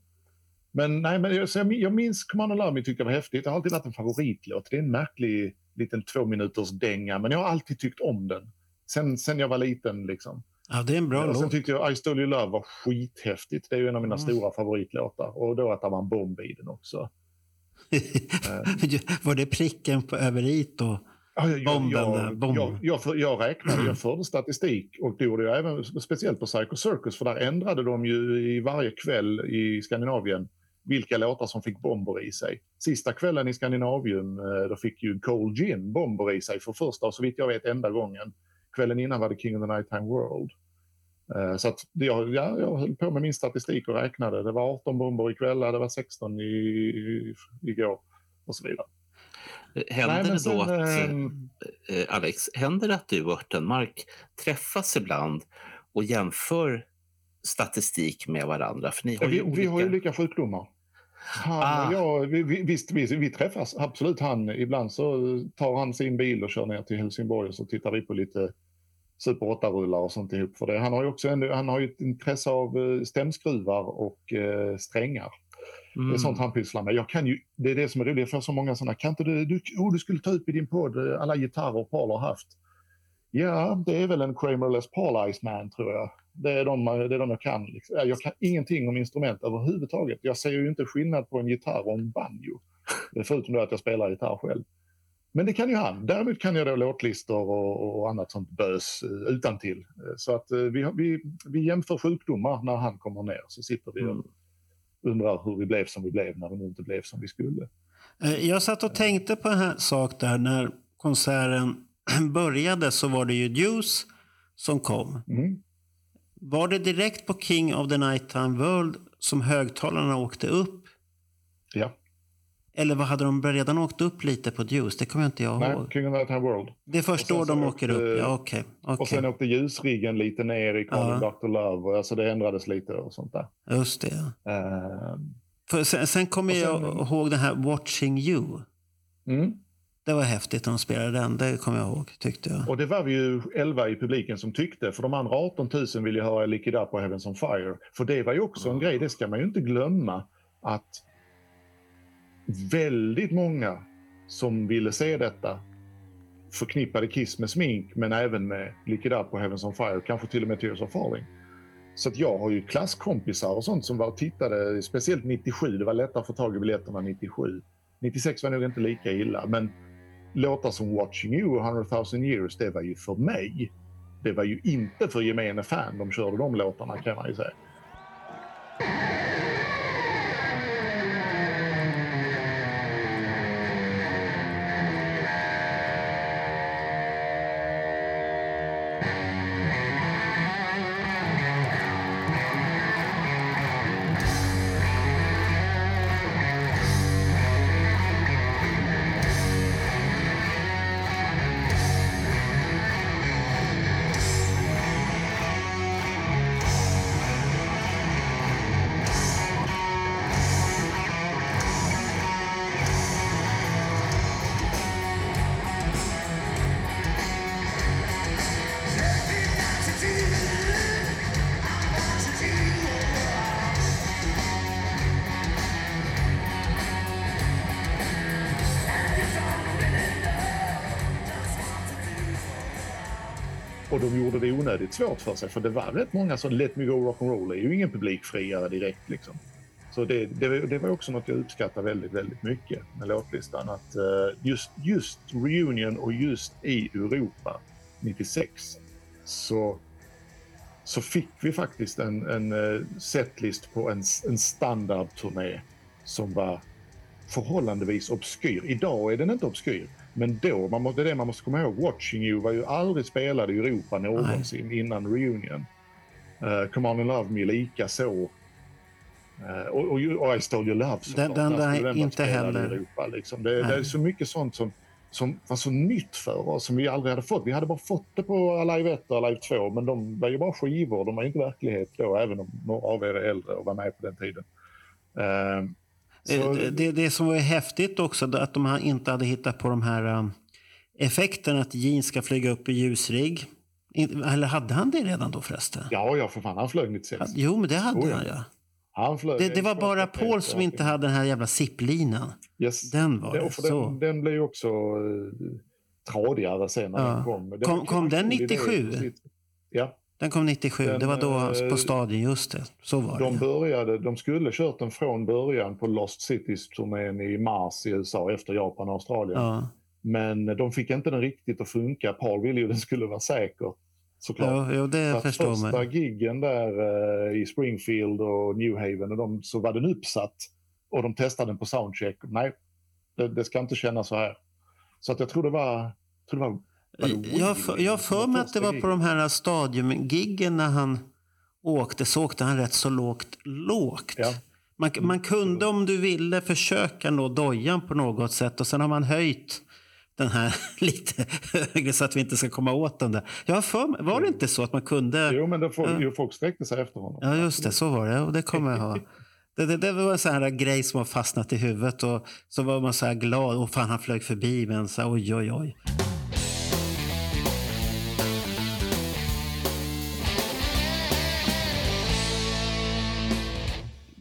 Men, nej, men jag, jag, jag minns Come On and Love Me tyckte jag var häftigt. Det har alltid varit en favoritlåt. Det är en märklig liten två minuters dänga, men jag har alltid tyckt om den. Sen, sen jag var liten liksom. Ja, det är en bra låt. Sen tyckte jag I Stole Your Love var skithäftigt. Det är ju en av mina mm. stora favoritlåtar. Och då att det var en bomb i den också. var det pricken på över it och bomben? Jag, bomb. jag, jag, jag, räknade, jag förde statistik och det gjorde jag även speciellt på Psycho Circus för där ändrade de ju i varje kväll i Skandinavien vilka låtar som fick bomber i sig. Sista kvällen i Skandinavium eh, då fick ju Cold Gin bomber i sig för första och så vitt jag vet enda gången. Kvällen innan var det King of the Nighttime World. Eh, så att jag, ja, jag höll på med min statistik och räknade. Det var 18 bomber ikväll, det var 16 i, i, igår och så vidare. Händer Nej, det då sen, att, ähm... Alex, händer det att du och Örtenmark träffas ibland och jämför statistik med varandra? För ni har vi, olika... vi har ju olika sjukdomar. Han ah. och jag, vi, vi, visst, vi, vi träffas absolut. Han, ibland så tar han sin bil och kör ner till Helsingborg och så tittar vi på lite Super 8-rullar och sånt ihop. För det. Han har ju också en, han har ju ett intresse av eh, stämskruvar och eh, strängar. Mm. Det är sånt han pysslar med. Jag kan ju, det är det som är roligt, jag får så många sådana. Kan inte du, du, oh, du skulle ta upp i din podd eh, alla gitarrer Paul har haft. Ja, det är väl en Kramer Les Paul Iceman tror jag. Det är de, det är de jag kan. Liksom. Jag kan ingenting om instrument överhuvudtaget. Jag ser ju inte skillnad på en gitarr och en banjo. Förutom då att jag spelar gitarr själv. Men det kan ju han. Däremot kan jag då låtlistor och, och annat sånt bös eh, utan till. Så att eh, vi, vi, vi jämför sjukdomar när han kommer ner. Så sitter vi och undrar hur vi blev som vi blev när vi inte blev som vi skulle. Eh, jag satt och tänkte på en här sak där när konserten började så var det ju Juice som kom. Mm. Var det direkt på King of the Nighttime World som högtalarna åkte upp? Ja. Eller vad hade de redan åkt upp lite på Juice? Det kommer jag inte jag Nej, ihåg. King of Nighttime World. Det är först då de åker åkte, upp? Ja, okej. Okay, okay. Och sen åkte ljusriggen lite ner i Calling ja. Dr. Love. Alltså det ändrades lite och sånt där. Just det. Uh, För sen, sen kommer jag ihåg den här Watching You. Mm. Det var häftigt när de spelade den, det kommer jag ihåg. tyckte jag. Och det var vi ju 11 i publiken som tyckte, för de andra 18 000 ville höra Lick It Up och Heavens on Fire. För det var ju också en grej, det ska man ju inte glömma, att väldigt många som ville se detta förknippade Kiss med smink men även med Lick It Up och Heavens on Fire, kanske till och med Tears of Falling. Så att jag har ju klasskompisar och sånt som var och tittade, speciellt 97, det var lättare att få tag i biljetterna 97. 96 var nog inte lika illa, men låtar som Watching You och 100 000 years, det var ju för mig. Det var ju inte för gemene fan de körde de låtarna kan man ju säga. De gjorde det onödigt svårt för sig för det var rätt många som Let Me Go Rock'n'Roll är ju ingen publikfriare direkt liksom. Så det, det, det, var också något jag uppskattar väldigt, väldigt mycket med låtlistan. Att eh, just, just Reunion och just i Europa 96 så, så fick vi faktiskt en, en eh, setlist på en, en standardturné som var förhållandevis obskyr. Idag är den inte obskyr. Men då, man måste, det är det man måste komma ihåg, Watching You var ju aldrig spelad i Europa någonsin Nej. innan reunion. Uh, Come On and Love Me lika så. Uh, och, och, och I Stole Your Love såklart. Den, den, den inte heller. I Europa, liksom. det, det, är så mycket sånt som, som var så nytt för oss, som vi aldrig hade fått. Vi hade bara fått det på Alive 1 och Alive 2, men de var ju bara skivor. De var inte verklighet då, även om några av er är äldre och var med på den tiden. Uh, så... det, det som var häftigt också, att de inte hade hittat på de här um, effekterna att Jean ska flyga upp i ljusrigg. Eller hade han det redan då förresten? Ja, ja för fan. Han flög 96. Jo, men det hade oh, ja. han ja. Han flög det, det var bara Paul som inte hade den här jävla zipplinan. Yes. Den var det. det den, den blev ju också uh, tradigare sen när ja. den kom. Den kom, kom den 97? Ja. Den kom 97, den, det var då uh, på stadion, just det. Så var de det. Började, de skulle kört den från början på Lost Cities-turnén i mars i USA efter Japan och Australien. Ja. Men de fick inte den riktigt att funka. Paul ville ju att den skulle vara säker såklart. Ja, ja det så förstår man. Första giggen där uh, i Springfield och New Haven och de, så var den uppsatt och de testade den på soundcheck. Nej, det, det ska inte kännas så här. Så att jag tror det var, tror det var, jag, för, jag för mig att det var på de här stadiumgiggen när han åkte så åkte han rätt så lågt lågt. Ja. Man, man kunde om du ville försöka nå dojan på något sätt och sen har man höjt den här lite högre så att vi inte ska komma åt den där. Jag för, var det inte så att man kunde... Jo, men folk, ja. folk sträckte sig efter honom. Ja, just det. Så var det. Och det kommer jag ha. Det, det, det, var en sån här grej som har fastnat i huvudet och så var man så här glad. Och fan, han flög förbi. Men så oj, oj, oj.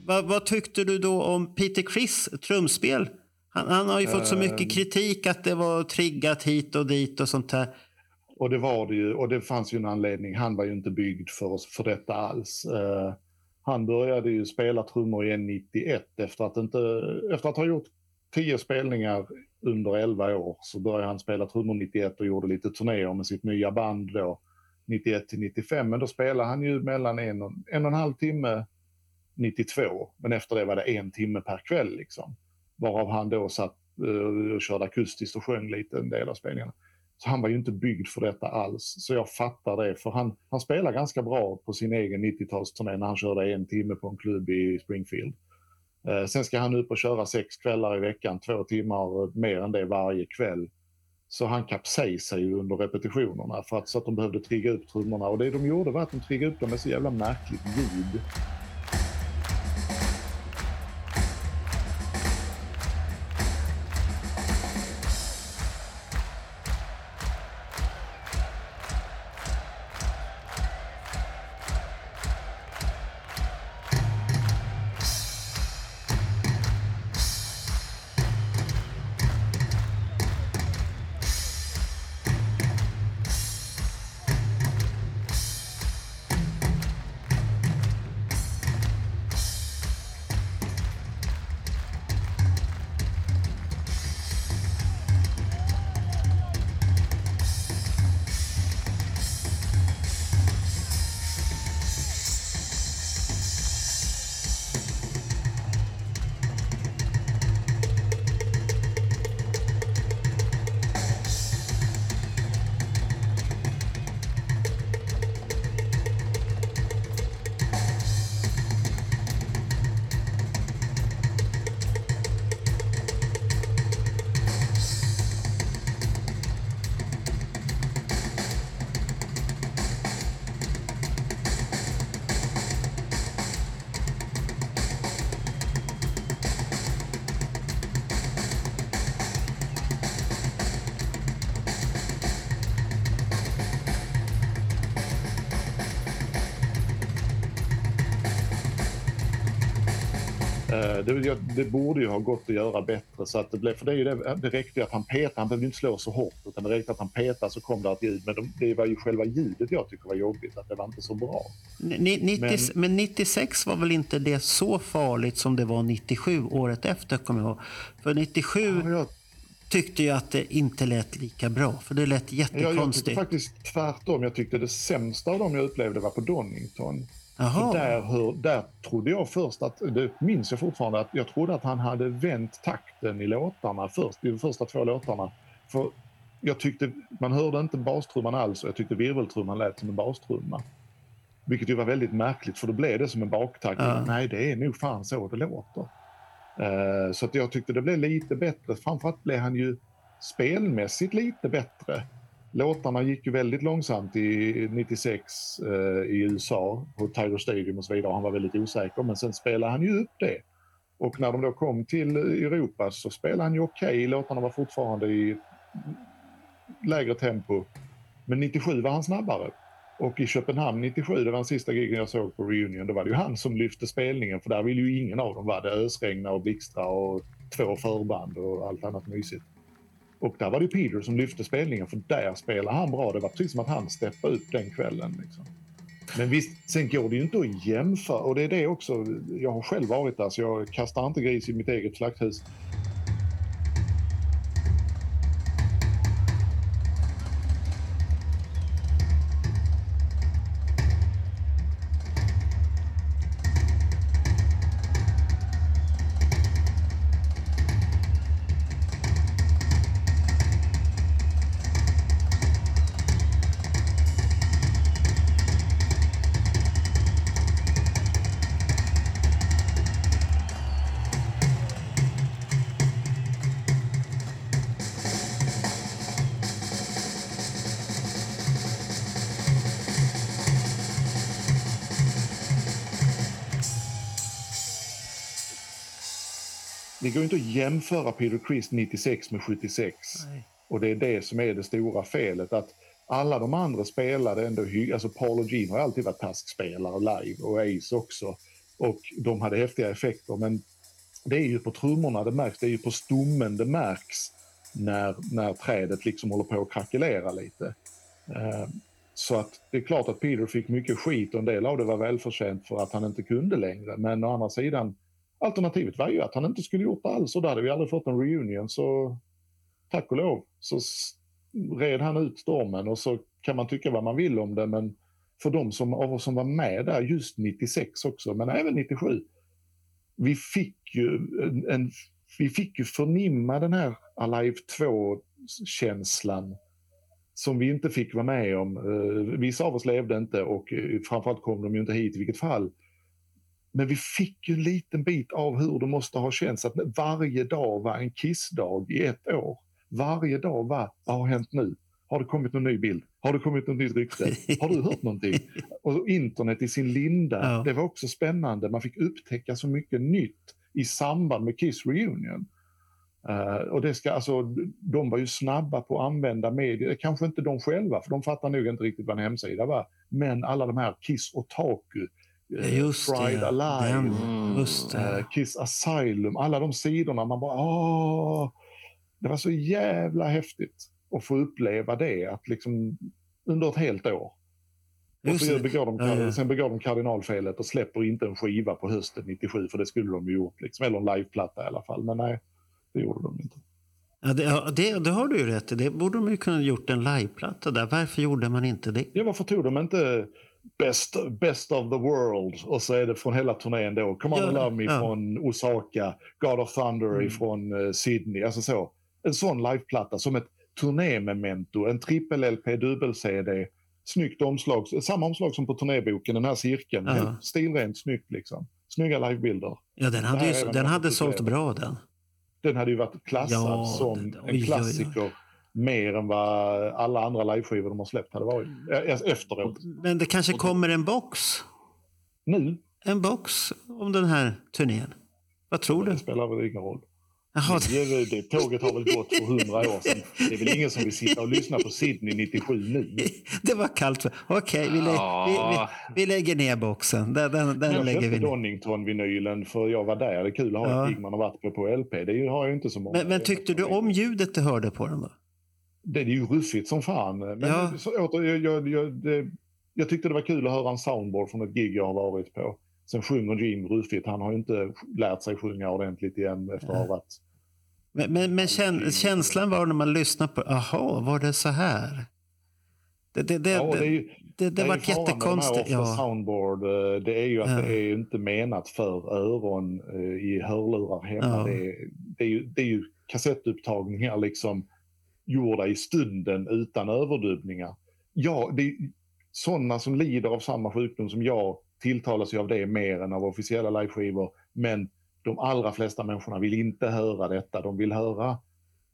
Vad, vad tyckte du då om Peter Criss trumspel? Han, han, har ju fått så mycket ehm. kritik att det var triggat hit och dit och sånt där. Och det var det ju, och det fanns ju en anledning. Han var ju inte byggd för, för detta alls. Uh, han började ju spela trummor i N91 efter att, inte, efter att ha gjort tio spelningar under 11 år så började han spela trummor 91 och gjorde lite turnéer med sitt nya band då 91 till 95. Men då spelade han ju mellan en och en, och en halv timme 92. Men efter det var det en timme per kväll liksom. Varav han då satt eh, och körde akustiskt och sjöng lite en del av spelningarna. Så han var ju inte byggd för detta alls. Så jag fattar det. För han, han spelar ganska bra på sin egen 90-talsturné när han körde en timme på en klubb i Springfield. Eh, sen ska han upp och köra sex kvällar i veckan, två timmar mer än det varje kväll. Så han kapsejsade ju under repetitionerna för att, så att de behövde trigga upp trummorna. Och det de gjorde var att de triggade upp dem med så jävla märkligt ljud. Det, det, borde ju ha gått att göra bättre. Så att det, blev, för det, det, det räckte ju att han petade, han behövde inte slå så hårt utan det räckte att han petade så kom det ett ljud. Men det var ju själva ljudet jag tycker var jobbigt, att det var inte så bra. Ni, 90, men, men 96 var väl inte det så farligt som det var 97, året efter kommer jag ihåg. För 97 ja, jag, tyckte jag att det inte lät lika bra, för det lät jättekonstigt. Jag, jag tyckte faktiskt tvärtom. Jag tyckte det sämsta av dem jag upplevde var på Donington. Där, hör, där trodde jag först att, det minns jag fortfarande, att jag trodde att han hade vänt takten i låtarna först, i de första två låtarna. För jag tyckte, man hörde inte bastrumman alls och jag tyckte virveltrumman lät som en bastrumma. Vilket ju var väldigt märkligt för då blev det som en baktakt. Ja. Nej, det är nog fan så det låter. Uh, så att jag tyckte det blev lite bättre. Framförallt blev han ju spelmässigt lite bättre. Låtarna gick ju väldigt långsamt i 96 eh, i USA på Tiger Stadium och så vidare. Han var väldigt osäker men sen spelade han ju upp det. Och när de då kom till Europa så spelade han ju okej. Okay. Låtarna var fortfarande i lägre tempo. Men 97 var han snabbare. Och i Köpenhamn 97, det var den sista gigen jag såg på Reunion, då var det ju han som lyfte spelningen för där ville ju ingen av dem vara det. Ösregna och blixtra och två förband och allt annat mysigt. Och där var det Peter som lyfte spelningen för där spelade han bra. Det var precis som att han steppade upp den kvällen. Liksom. Men visst, sen går det ju inte att jämföra och det är det också. Jag har själv varit där så jag kastar inte gris i mitt eget slakthus. Jämföra Peter Criss 96 med 76. Nej. Och det är det som är det stora felet. att alla de andra spelade ändå Alltså Paul och Gene har alltid varit taskspelare live och Ace också. Och de hade häftiga effekter men det är ju på trummorna det märks, det är ju på stommen det märks när, när trädet liksom håller på att krackelera lite. Uh, så att det är klart att Peter fick mycket skit och en del av det var välförtjänt för att han inte kunde längre. Men å andra sidan Alternativet var ju att han inte skulle gjort det alls och då hade vi aldrig fått en reunion. Så tack och lov så red han ut stormen och så kan man tycka vad man vill om det men för de som, av oss som var med där just 96 också, men även 97. Vi fick ju, en, en vi fick ju förnimma den här Alive 2-känslan som vi inte fick vara med om. Eh, vissa av oss levde inte och eh, framförallt kom de ju inte hit i vilket fall. Men vi fick ju en liten bit av hur det måste ha känts att varje dag var en kissdag i ett år. Varje dag var, vad har hänt nu? Har det kommit någon ny bild? Har det kommit något nytt rykte? Har du hört någonting? Och internet i sin linda, ja. det var också spännande. Man fick upptäcka så mycket nytt i samband med Kiss Reunion. Uh, och det ska, alltså, de var ju snabba på att använda medier, kanske inte de själva för de fattar nog inte riktigt vad en hemsida var. Men alla de här Kiss och Taku just Pride det, Alive, den, just det. Eh, Kiss Asylum, alla de sidorna. Man bara åh! Det var så jävla häftigt att få uppleva det, att liksom under ett helt år. och så begår de, ja, ja. sen begår de kardinalfelet och släpper inte en skiva på hösten 97, för det skulle de ju gjort. Liksom. Eller en liveplatta i alla fall, men nej, det gjorde de inte. Ja, det, ja, det, det har du ju rätt i. Det borde de ju kunna gjort en liveplatta där. Varför gjorde man inte det? Ja, varför tog de inte best, best of the world och så är det från hela turnén då. Come on ja, love me ja. från Osaka, God of Thunder mm. från uh, Sydney. Alltså så. En sån liveplatta som ett turnémemento, en trippel-LP, dubbel-CD. Snyggt omslag, samma omslag som på turnéboken, den här cirkeln. Ja. Stilrent snyggt liksom. Snygga livebilder. Ja, den hade, ju, den hade sålt bra den. Den hade ju varit klassad ja, som den, oj, en klassiker. Oj, oj mer än vad alla andra liveskivor de har släppt hade varit eh, efteråt. Men det kanske kommer en box? Nu? En box om den här turnén? Vad tror det du? Det spelar väl ingen roll. Jaha. Det, det, tåget har väl gått för hundra år sedan. Det är väl ingen som vill sitta och lyssna på Sydney 97 nu? Det var kallt. Okej, okay, vi, lä vi, vi, vi, lägger ner boxen. Den, den, den jag lägger köpte Donington-vinylen för jag var där. Det är kul att ha ja. ett gig man har varit på på LP. Det har jag inte så många. Men, men tyckte du om ljudet du hörde på den då? Det är ju ruffigt som fan. Men ja. så, åter, jag, jag, jag, det, jag tyckte det var kul att höra en soundboard från ett gig jag har varit på. Sen sjunger Gene ruffigt. Han har ju inte lärt sig sjunga ordentligt igen efter att ha varit... Men, men, men känslan var när man lyssnade på, aha, var det så här? Det, det, det, ja, det, ju, det, det, var jättekonstigt. Ja. soundboard, eh, det är ju att ja. det är inte menat för öron eh, i hörlurar hemma. Ja. Det, är, det, är ju, det är ju kassettupptagningar liksom gjorda i stunden utan överdubbningar. Ja, det, sådana som lider av samma sjukdom som jag tilltalas ju av det mer än av officiella liveskivor. Men de allra flesta människorna vill inte höra detta. De vill höra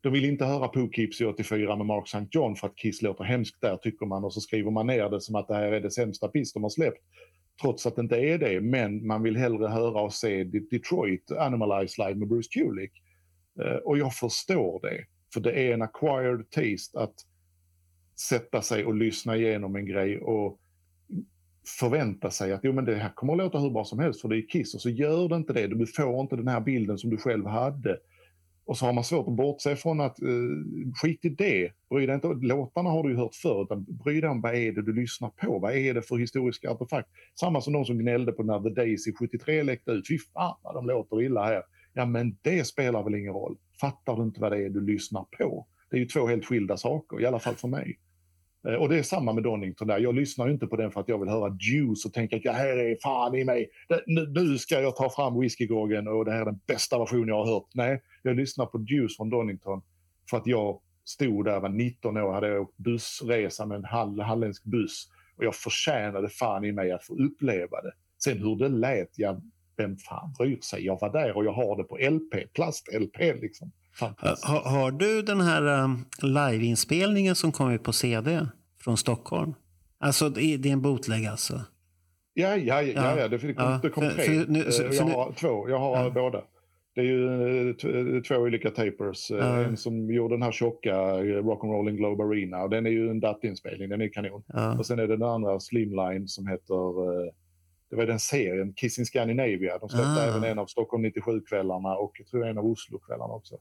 de vill inte höra Poughkeepsie 84 med Mark St. John för att Kiss låter hemskt där tycker man och så skriver man ner det som att det här är det sämsta piss de har släppt. Trots att det inte är det, men man vill hellre höra och se Detroit Animalize Live med Bruce Kulick. Eh, och jag förstår det, för det är en acquired taste att sätta sig och lyssna igenom en grej och förvänta sig att jo, men det här kommer att låta hur bra som helst för det är Kiss och så gör det inte det. Du får inte den här bilden som du själv hade. Och så har man svårt att bortse från att eh, skit i det. Bry dig inte, låtarna har du ju hört förr, utan bry dig om vad är det du lyssnar på? Vad är det för historiska artefakt? Samma som de som gnällde på när The Daisy 73 läckte ut. Fy fan vad de låter illa här. Ja men det spelar väl ingen roll. Fattar du inte vad det är du lyssnar på? Det är ju två helt skilda saker, i alla fall för mig. Eh, och det är samma med Donington där. Jag lyssnar inte på den för att jag vill höra Juice och tänka att det här är fan i mig. Nu, nu ska jag ta fram whiskygoggen och det här är den bästa versionen jag har hört. Nej, jag lyssnar på Juice från Donington för att jag stod där, var 19 år, hade åkt bussresa med en hall, halländsk buss och jag förtjänade fan i mig att få uppleva det. Sen hur det lät, jag vem fan bryr sig? Jag var där och jag har det på LP, plast-LP liksom. Har, har, du den här um, liveinspelningen som kom ut på CD från Stockholm? Alltså det är en bootleg alltså? Ja, ja, ja, ja, det, kom, ja, det kom tre. För, nu, så, eh, jag har två, jag har ja. båda. Det är ju eh, två olika tapers. Eh, ja. En som gjorde den här tjocka Rock'n'Rollin Globe Arena och den är ju en DAT-inspelning, den är kanon. Ja. Och sen är det den andra Slimline som heter, det var den serien, Kissing Scandinavia. De släppte ah. även en av Stockholm 97-kvällarna och jag tror en av Oslo-kvällarna också.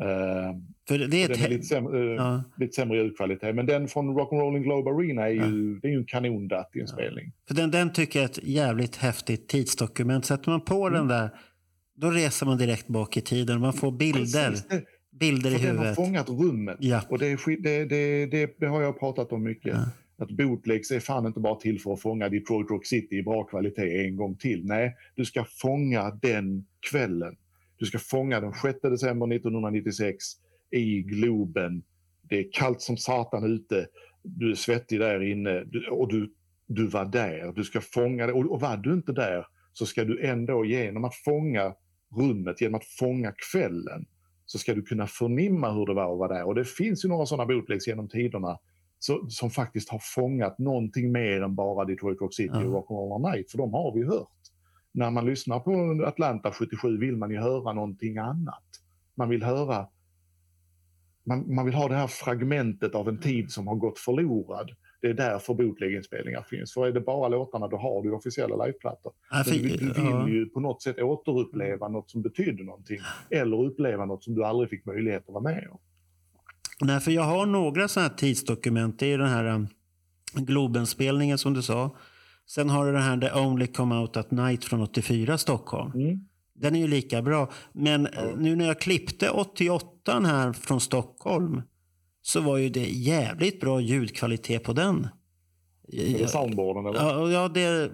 Uh, För det är den är lite, sämre, uh, ja. lite sämre ljudkvalitet. Men den från Rock'n'Rollin Globe Arena är ju, ja. det är ju en kanondatt-inspelning. Ja. För den, den tycker jag är ett jävligt häftigt tidsdokument. Sätter man på mm. den där, då reser man direkt bak i tiden. Man får bilder. Det, bilder i huvudet. Den har fångat rummet. Ja. Och det, det, det, det, det har jag pratat om mycket. Att bootlegs är fan inte bara till för att fånga Detroit Rock City i bra kvalitet en gång till. Nej, du ska fånga den kvällen du ska fånga den 6 december 1996 i Globen. Det är kallt som satan ute. Du är svettig där inne och du, du var där. Du ska fånga det. Och, och var du inte där så ska du ändå genom att fånga rummet, genom att fånga kvällen så ska du kunna förnimma hur det var att vara där. Och det finns ju några sådana bootlegs genom tiderna så, som faktiskt har fångat någonting mer än bara Detroit Rock City och Rock'n'Roll Night, för de har vi hört när man lyssnar på Atlanta 77 vill man ju höra någonting annat. Man vill höra man, man vill ha det här fragmentet av en tid som har gått förlorad. Det är därför bootleginspelningar finns. För är det bara låtarna då har du officiella liveplattor. Ja, du, du, vill ja. ju på något sätt återuppleva något som betyder någonting. Eller uppleva något som du aldrig fick möjlighet att vara med om. Nej, för jag har några sådana här tidsdokument. Det är den här um, Globenspelningen som du sa. Sen har du den här The Only Come Out At Night från 84 Stockholm. Mm. Den är ju lika bra. Men mm. nu när jag klippte 88 här från Stockholm så var ju det jävligt bra ljudkvalitet på den. Är det soundboarden eller? Ja, ja det...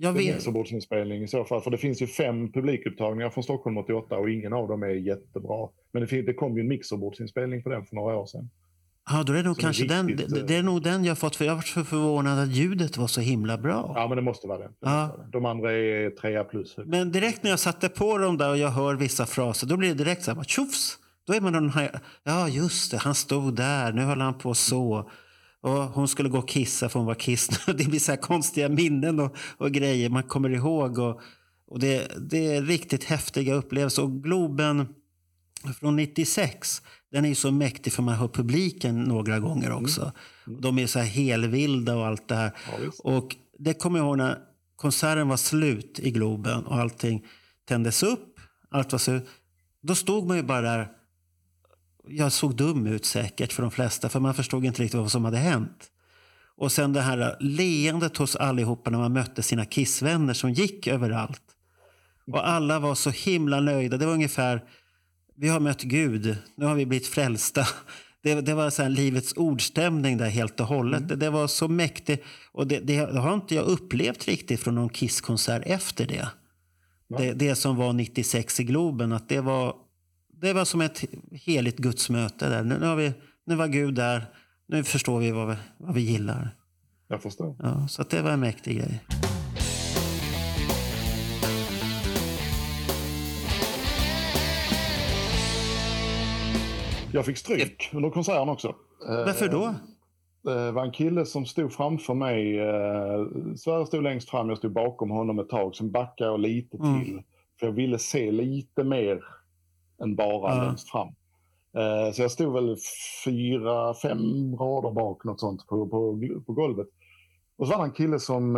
Jag vet. Mixerbordsinspelning i så fall. För det finns ju fem publikupptagningar från Stockholm 88 och ingen av dem är jättebra. Men det, det kom ju en mixerbordsinspelning på den för några år sedan. Ja, då är det nog kanske är riktigt, den. Det, är nog den jag fått. För jag var så förvånad att ljudet var så himla bra. Ja, men det måste vara den. Ja. De andra är trea plus. Men direkt när jag satte på dem där och jag hör vissa fraser, då blir det direkt så här, tjofs! Då är man den här, ja just det, han stod där, nu höll han på så. Och hon skulle gå och kissa för hon var kiss. Det blir så konstiga minnen och, och grejer man kommer ihåg. Och, och det, det är riktigt häftiga upplevelser. Och Globen från 96 den är ju så mäktig för man hör publiken några gånger mm. också. Mm. De är så här helvilda och allt det här. Ja, och det kommer jag ihåg när konserten var slut i Globen och allting tändes upp. Allt var så, då stod man ju bara där. Jag såg dum ut säkert för de flesta, för man förstod inte riktigt vad som hade hänt. Och sen det här leendet hos allihopa när man mötte sina kissvänner som gick överallt. Och alla var så himla nöjda. Det var ungefär vi har mött Gud, nu har vi blivit frälsta. Det, det var så här livets ordstämning där helt och hållet. Mm. Det, det, var så mäktigt. Och det, det, har inte jag upplevt riktigt från någon Kisskonsert efter det. Det, det som var 96 i Globen, att det var, det var som ett heligt gudsmöte där. Nu, nu har vi Nu var Gud där. Nu förstår vi vad vi, vad vi gillar. Jag förstår. Ja, så det var en mäktig grej. Jag fick stryk under konserten också. Varför då? Det var en kille som stod framför mig. Sverige stod längst fram, jag stod bakom honom ett tag. Sen backade jag lite mm. till. För jag ville se lite mer än bara ja. längst fram. Så jag stod väl fyra, fem rader bak, något sånt, på, på, på golvet. Och så var det en kille som,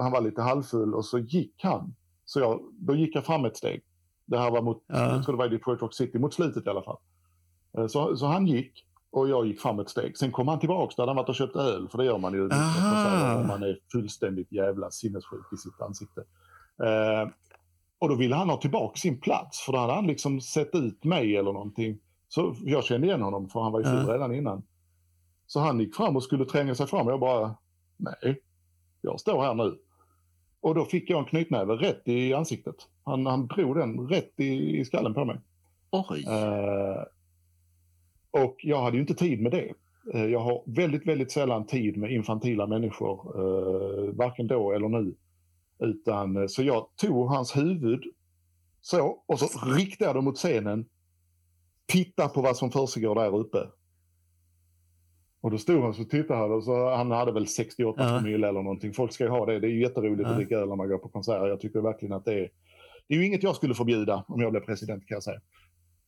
han var lite halvfull och så gick han. Så jag, då gick jag fram ett steg. Det här var mot, ja. jag tror det var i Detroit Rock City, mot slutet i alla fall. Så, så han gick och jag gick fram ett steg. Sen kom han tillbaka, där han varit och köpt öl, för det gör man ju om man är fullständigt jävla sinnessjuk i sitt ansikte. Eh, och då ville han ha tillbaka sin plats, för då hade han liksom sett ut mig eller någonting. Så jag kände igen honom, för han var ju full ja. redan innan. Så han gick fram och skulle tränga sig fram och jag bara, nej, jag står här nu. Och då fick jag en knytnäve rätt i ansiktet. Han, han drog den rätt i, i skallen på mig. Oj. Eh, och jag hade ju inte tid med det. Eh, jag har väldigt, väldigt sällan tid med infantila människor, eh, varken då eller nu. Utan, eh, så jag tog hans huvud så och så riktade jag det mot scenen. Titta på vad som försiggår där uppe. Och då stod han så tittade han och så, han hade väl 68 ja. promille eller någonting. Folk ska ju ha det. Det är ju jätteroligt ja. att dricka öl när man går på konserter. Jag tycker verkligen att det är... Det är ju inget jag skulle förbjuda om jag blev president kan jag säga.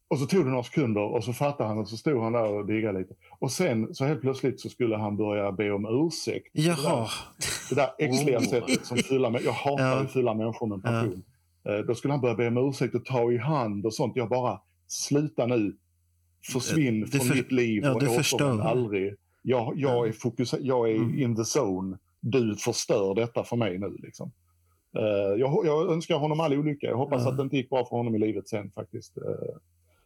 Och så tog det några sekunder och så fattade han och så stod han där och diggade lite. Och sen så helt plötsligt så skulle han börja be om ursäkt. Jaha. Det där, det där äckliga oh. sättet som fulla Jag hatar ja. fulla människor med passion. Ja. Eh, då skulle han börja be om ursäkt och ta i hand och sånt. Jag bara, sluta nu. Försvinn du från för, mitt liv ja, och återvänd aldrig. Jag, jag är, fokus, jag är mm. in the zone. Du förstör detta för mig nu. Liksom. Uh, jag, jag, önskar honom all olycka. Jag hoppas att det inte gick bra för honom i livet sen faktiskt.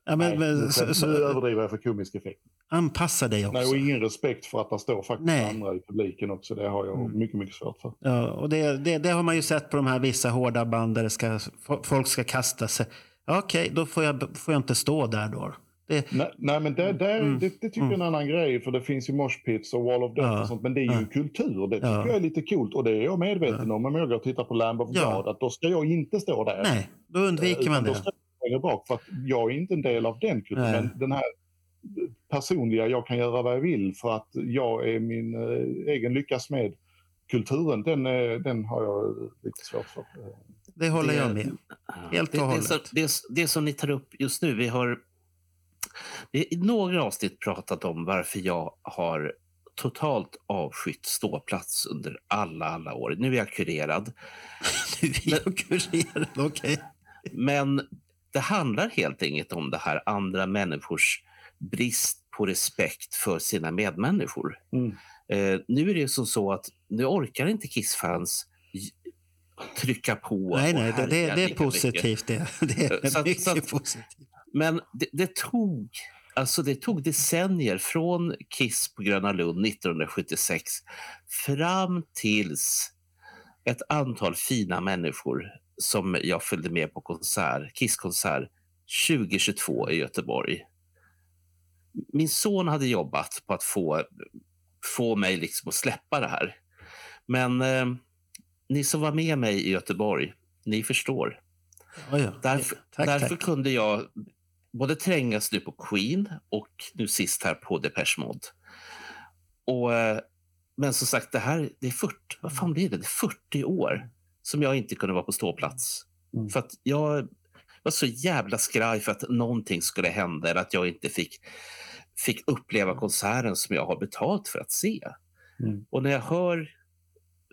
Ja, men, Nej, men, så, så, nu överdriver jag för komisk effekt. Anpassa dig också. Nej, och ingen respekt för att det står faktiskt Nej. andra i publiken också. Det har jag mm. mycket, mycket svårt för. Ja, och det, det, det, har man ju sett på de här vissa hårda band där ska, folk ska kasta sig. Okej, okay, då får jag, får jag inte stå där då. Det... Nej, nej, men det, det, mm. det, tycker jag är en mm. annan grej. För det finns ju moshpits och wall of death ja. och sånt. Men det är ju ja. kultur. Det tycker ja. jag är lite coolt. Och det är jag medveten om om jag går och tittar på Lamb of God. Att då ska jag inte stå där. Nej, då undviker man det längre bak. För att jag är inte en del av den kulturen. Men den här personliga, jag kan göra vad jag vill för att jag är min äh, egen lyckas med kulturen, den, äh, den har jag lite svårt för. Det håller det, jag med. Helt och hållet. Det, det, det, som ni tar upp just nu, vi har i några avsnitt pratat om varför jag har totalt avskytt ståplats under alla, alla år. Nu är jag kurerad. nu är jag kurerad, okej. Okay. Men det handlar helt enkelt om det här andra människors brist på respekt för sina medmänniskor. Mm. Eh, nu är det som så att nu orkar inte Kiss-fans trycka på. Nej, nej, det, det, det är positivt. Det, det är så, mycket så att, positivt. Men det, det, tog, alltså det tog decennier från Kiss på Gröna Lund 1976 fram tills ett antal fina människor som jag följde med på konsert, Kisskonsert 2022 i Göteborg. Min son hade jobbat på att få, få mig liksom att släppa det här. Men eh, ni som var med mig i Göteborg, ni förstår. Oh ja. Därför, tack, därför tack. kunde jag både trängas nu på Queen och nu sist här på Depeche Mode. Och, eh, men som sagt, det här det är 40, vad fan blir det? det är 40 år som jag inte kunde vara på ståplats. Mm. För att jag var så jävla skraj för att någonting skulle hända eller att jag inte fick, fick uppleva konserten som jag har betalt för att se. Mm. Och när jag hör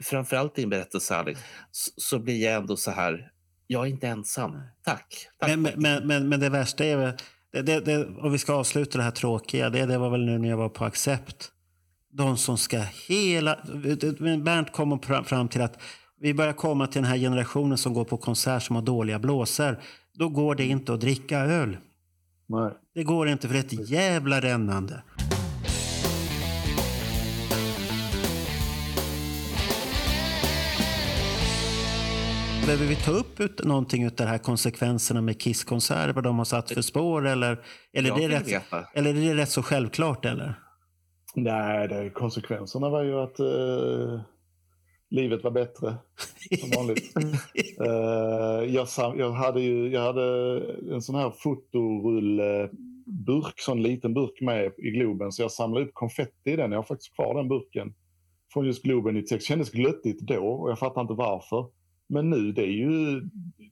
framförallt din berättelse, Alex, så, så blir jag ändå så här, jag är inte ensam. Tack. Tack men, men, men, men, det värsta är väl, det, det, det, och vi ska avsluta det här tråkiga, det, det var väl nu när jag var på Accept. De som ska hela... Bernt kom fram till att vi börjar komma till den här generationen som går på konsert som har dåliga blåsor. Då går det inte att dricka öl. Nej. Det går inte för det är ett jävla rännande. behöver vi ta upp ut, någonting av det här konsekvenserna med Kiss-konserter, vad de har satt för spår? Eller, eller, det är rätt, eller är det rätt så självklart? Eller? Nej, det, konsekvenserna var ju att uh, livet var bättre, som vanligt. uh, jag, jag, hade ju, jag hade en sån här fotorullburk, sån liten burk med i Globen, så jag samlade upp konfetti i den. Jag har faktiskt kvar den burken från just Globen 96. Det kändes glöttigt då och jag fattar inte varför. Men nu, det är ju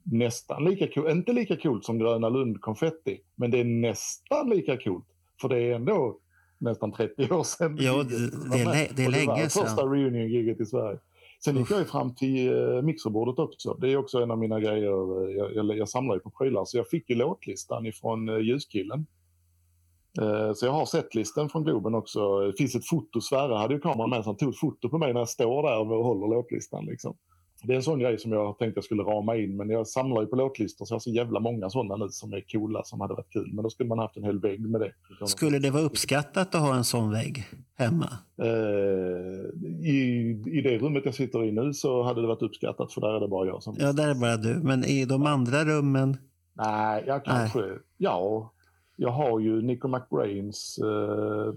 nästan lika coolt, inte lika coolt som Gröna Lund-konfetti, men det är nästan lika coolt. För det är ändå nästan 30 år sedan. Ja, det, det, är, det är länge sedan. första reunion-giget i Sverige. Sen gick jag ju fram till uh, mixerbordet också. Det är också en av mina grejer. Jag, jag, jag samlar ju på prylar, så jag fick ju låtlistan ifrån uh, Ljuskillen. Så jag har setlisten från Globen också. Det finns ett foto. Sverre hade ju kameran med så han tog ett foto på mig när jag står där och håller låtlistan. Liksom. Det är en sån grej som jag tänkte jag skulle rama in, men jag samlar ju på låtlistor så jag har så jävla många sådana nu som är coola som hade varit kul. Men då skulle man haft en hel vägg med det. Skulle det vara uppskattat att ha en sån vägg hemma? Eh, i, I det rummet jag sitter i nu så hade det varit uppskattat för där är det bara jag som... Ja, där är bara du. Men i de andra rummen? Nej, jag kanske... Nej. Ja, jag har ju Nico McBrains eh,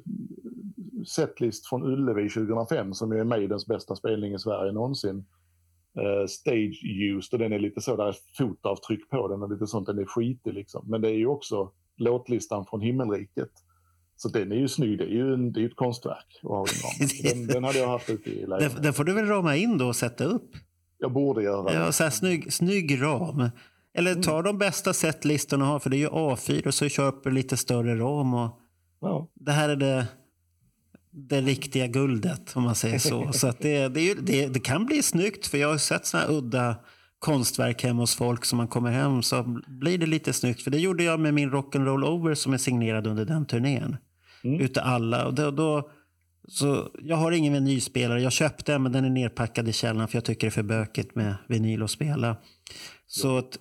setlist från Ullevi 2005 som är Maidens bästa spelning i Sverige någonsin stage used och den är lite så, där fotavtryck på den och lite sånt, den är skitig liksom. Men det är ju också låtlistan från himmelriket. Så den är ju snygg, det är ju, en, det är ett konstverk. den, den hade jag haft ute i lägenheten. Den får du väl rama in då och sätta upp? Jag borde göra det. Ja, så här, snygg, snygg ram. Eller ta mm. de bästa setlistorna har, för det är ju A4 och så köper du lite större ram. Och ja. Det här är det det riktiga guldet, om man säger så. så att det, det, det, det, kan bli snyggt, för jag har sett såna här udda konstverk hemma hos folk som man kommer hem så blir det lite snyggt. För det gjorde jag med min Rock'n'Roll Over som är signerad under den turnén. Mm. Utav alla. Och då, då, så jag har ingen vinylspelare. Jag köpte den men den är nerpackad i källaren för jag tycker det är för bökigt med vinyl att spela. Så att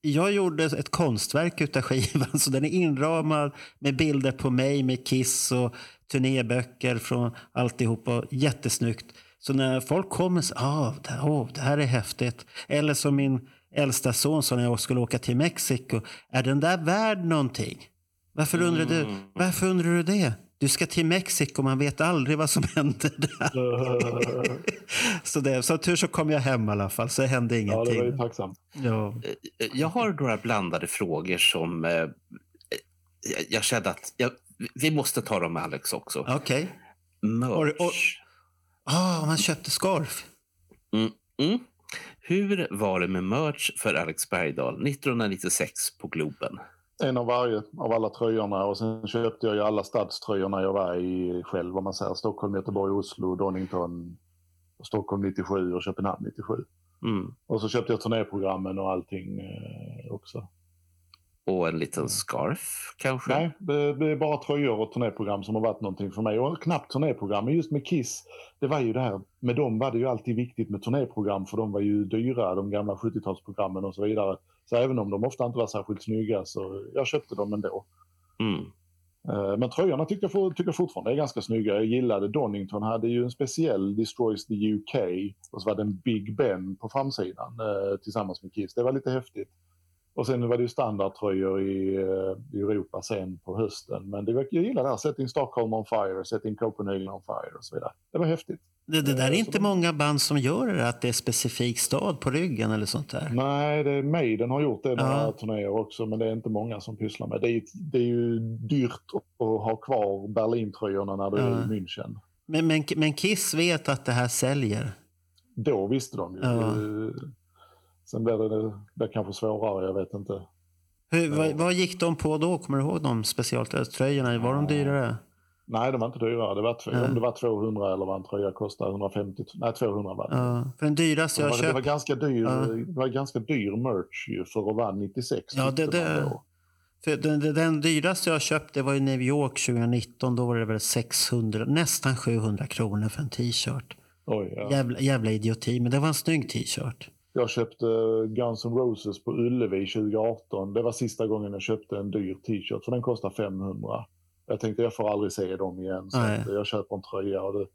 jag gjorde ett konstverk utav skivan, så den är inramad med bilder på mig med Kiss och turnéböcker från alltihopa. Jättesnyggt. Så när folk kommer så ah, det, oh, det här är häftigt. Eller som min äldsta son sa när jag skulle åka till Mexiko. Är den där värd någonting? Varför undrar, du, mm. varför undrar du det? Du ska till Mexiko, man vet aldrig vad som händer där. så det, så tur så kom jag hem i alla fall, så det hände ingenting. Ja, det var ju tacksamt. Ja. Eh, jag har några blandade frågor som eh, jag kände att jag, vi måste ta dem med Alex också. Okej. Okay. Merch. Ah, man köpte scarf. Mm, mm. Hur var det med merch för Alex Bergdahl 1996 på Globen? En av varje av alla tröjorna och sen köpte jag ju alla stadströjorna jag var i själv om man säger Stockholm, Göteborg, Oslo, Donington, Stockholm 97 och Köpenhamn 97. Mm. Och så köpte jag turnéprogrammen och allting eh, också. Och en liten scarf kanske? Nej, det, det, är bara tröjor och turnéprogram som har varit någonting för mig. Och knappt turnéprogram, men just med Kiss, det var ju det här, med dem var det ju alltid viktigt med turnéprogram för de var ju dyra, de gamla 70-talsprogrammen och så vidare. Så även om de ofta inte var särskilt snygga så jag köpte dem ändå. Mm. Eh, men tröjorna tycker jag, tycker jag fortfarande är ganska snygga. Jag gillade Donington, hade ju en speciell Destroys the UK och så var det en Big Ben på framsidan eh, tillsammans med Kiss. Det var lite häftigt. Och sen var det ju standardtröjor i, eh, i Europa sen på hösten. Men det var, jag gillar det här, Setting Stockholm on fire, Setting Copenhagen on fire och så vidare. Det var häftigt. Det, det där är inte många band som gör det, att det är specifik stad på ryggen eller sånt där. Nej, det är Maiden har gjort det några ja. turnéer också, men det är inte många som pysslar med det. Är, det är ju dyrt att ha kvar Berlintröjorna när du ja. är i München. Men, men, men Kiss vet att det här säljer? Då visste de ju. Ja. Sen blir det, det kanske svårare, jag vet inte. Hur, vad, vad, gick de på då? Kommer du ihåg de specialtröjorna? Var de dyrare? Nej, de var inte dyrare. Det var, ja. Om det var 200 eller vad en tröja kostade, 150, nej 200 var det. Ja, för den dyraste jag köpt... Det var ganska dyr, ja. det var ganska dyr merch ju för att vara 96. Ja, det, det, för den, den dyraste jag köpte var i New York 2019. Då var det väl 600, nästan 700 kronor för en t-shirt. ja. jävla, jävla idioti, men det var en snygg t-shirt. Jag köpte Guns N' Roses på Ullevi 2018. Det var sista gången jag köpte en dyr t-shirt för den kostar 500. Jag tänkte jag får aldrig se dem igen så jag köper en tröja. Och det,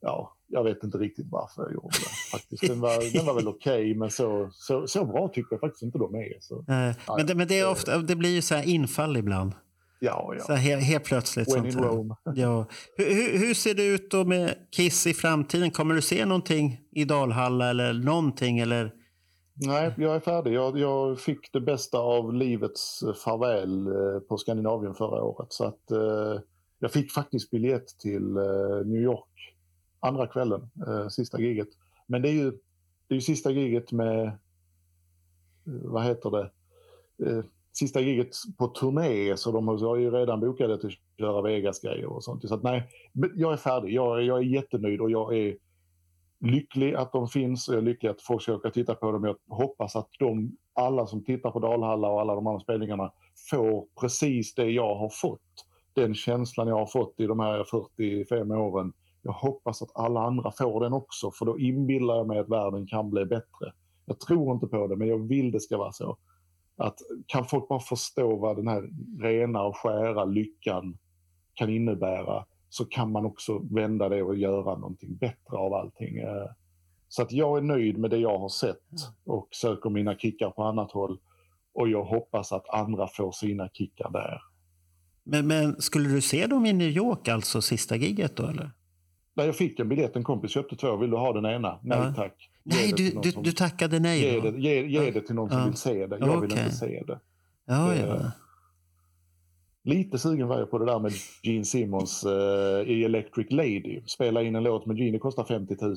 ja, jag vet inte riktigt varför jag gjorde det. Faktiskt. Den, var, den var väl okej, okay, men så, så, så bra tycker jag faktiskt inte de är. Så, Nej, men, det, men det, är ofta, det blir ju så här infall ibland. Ja, ja. Så här, helt plötsligt. When in Rome. Ja. Hur, hur, ser det ut då med Kiss i framtiden? Kommer du se någonting i Dalhalla eller någonting? Eller? Nej, jag är färdig. Jag, jag fick det bästa av livets farväl eh, på Skandinavien förra året. Så att, eh, jag fick faktiskt biljett till eh, New York andra kvällen, eh, sista giget. Men det är ju, det är ju sista giget med, eh, vad heter det, eh, sista giget på turné så de har ju redan bokat till att köra Vegas-grejer och sånt. Så att nej, jag är färdig. Jag, jag är jättenöjd och jag är lycklig att de finns och jag är lycklig att folk ska åka och titta på dem. Jag hoppas att de, alla som tittar på Dalhalla och alla de andra spelningarna får precis det jag har fått. Den känslan jag har fått i de här 45 åren. Jag hoppas att alla andra får den också för då inbillar jag mig att världen kan bli bättre. Jag tror inte på det men jag vill det ska vara så. Att kan folk bara förstå vad den här rena och skära lyckan kan innebära så kan man också vända det och göra någonting bättre av allting. Eh, så att jag är nöjd med det jag har sett och söker mina kickar på annat håll. Och jag hoppas att andra får sina kickar där. Men, men skulle du se dem i New York, alltså sista giget då eller? Nej, jag fick en biljett, en kompis köpte två. Vill du ha den ena? Nej ja. tack. Nej, du, du, som... du tackade nej? Ge, det, ge, ge det till någon som vill se det. Jag okay. vill inte se det. Ja, ja. Lite sugen var jag på det där med Gene Simmons uh, i Electric Lady. Spela in en låt med Gene, det kostar 50 000.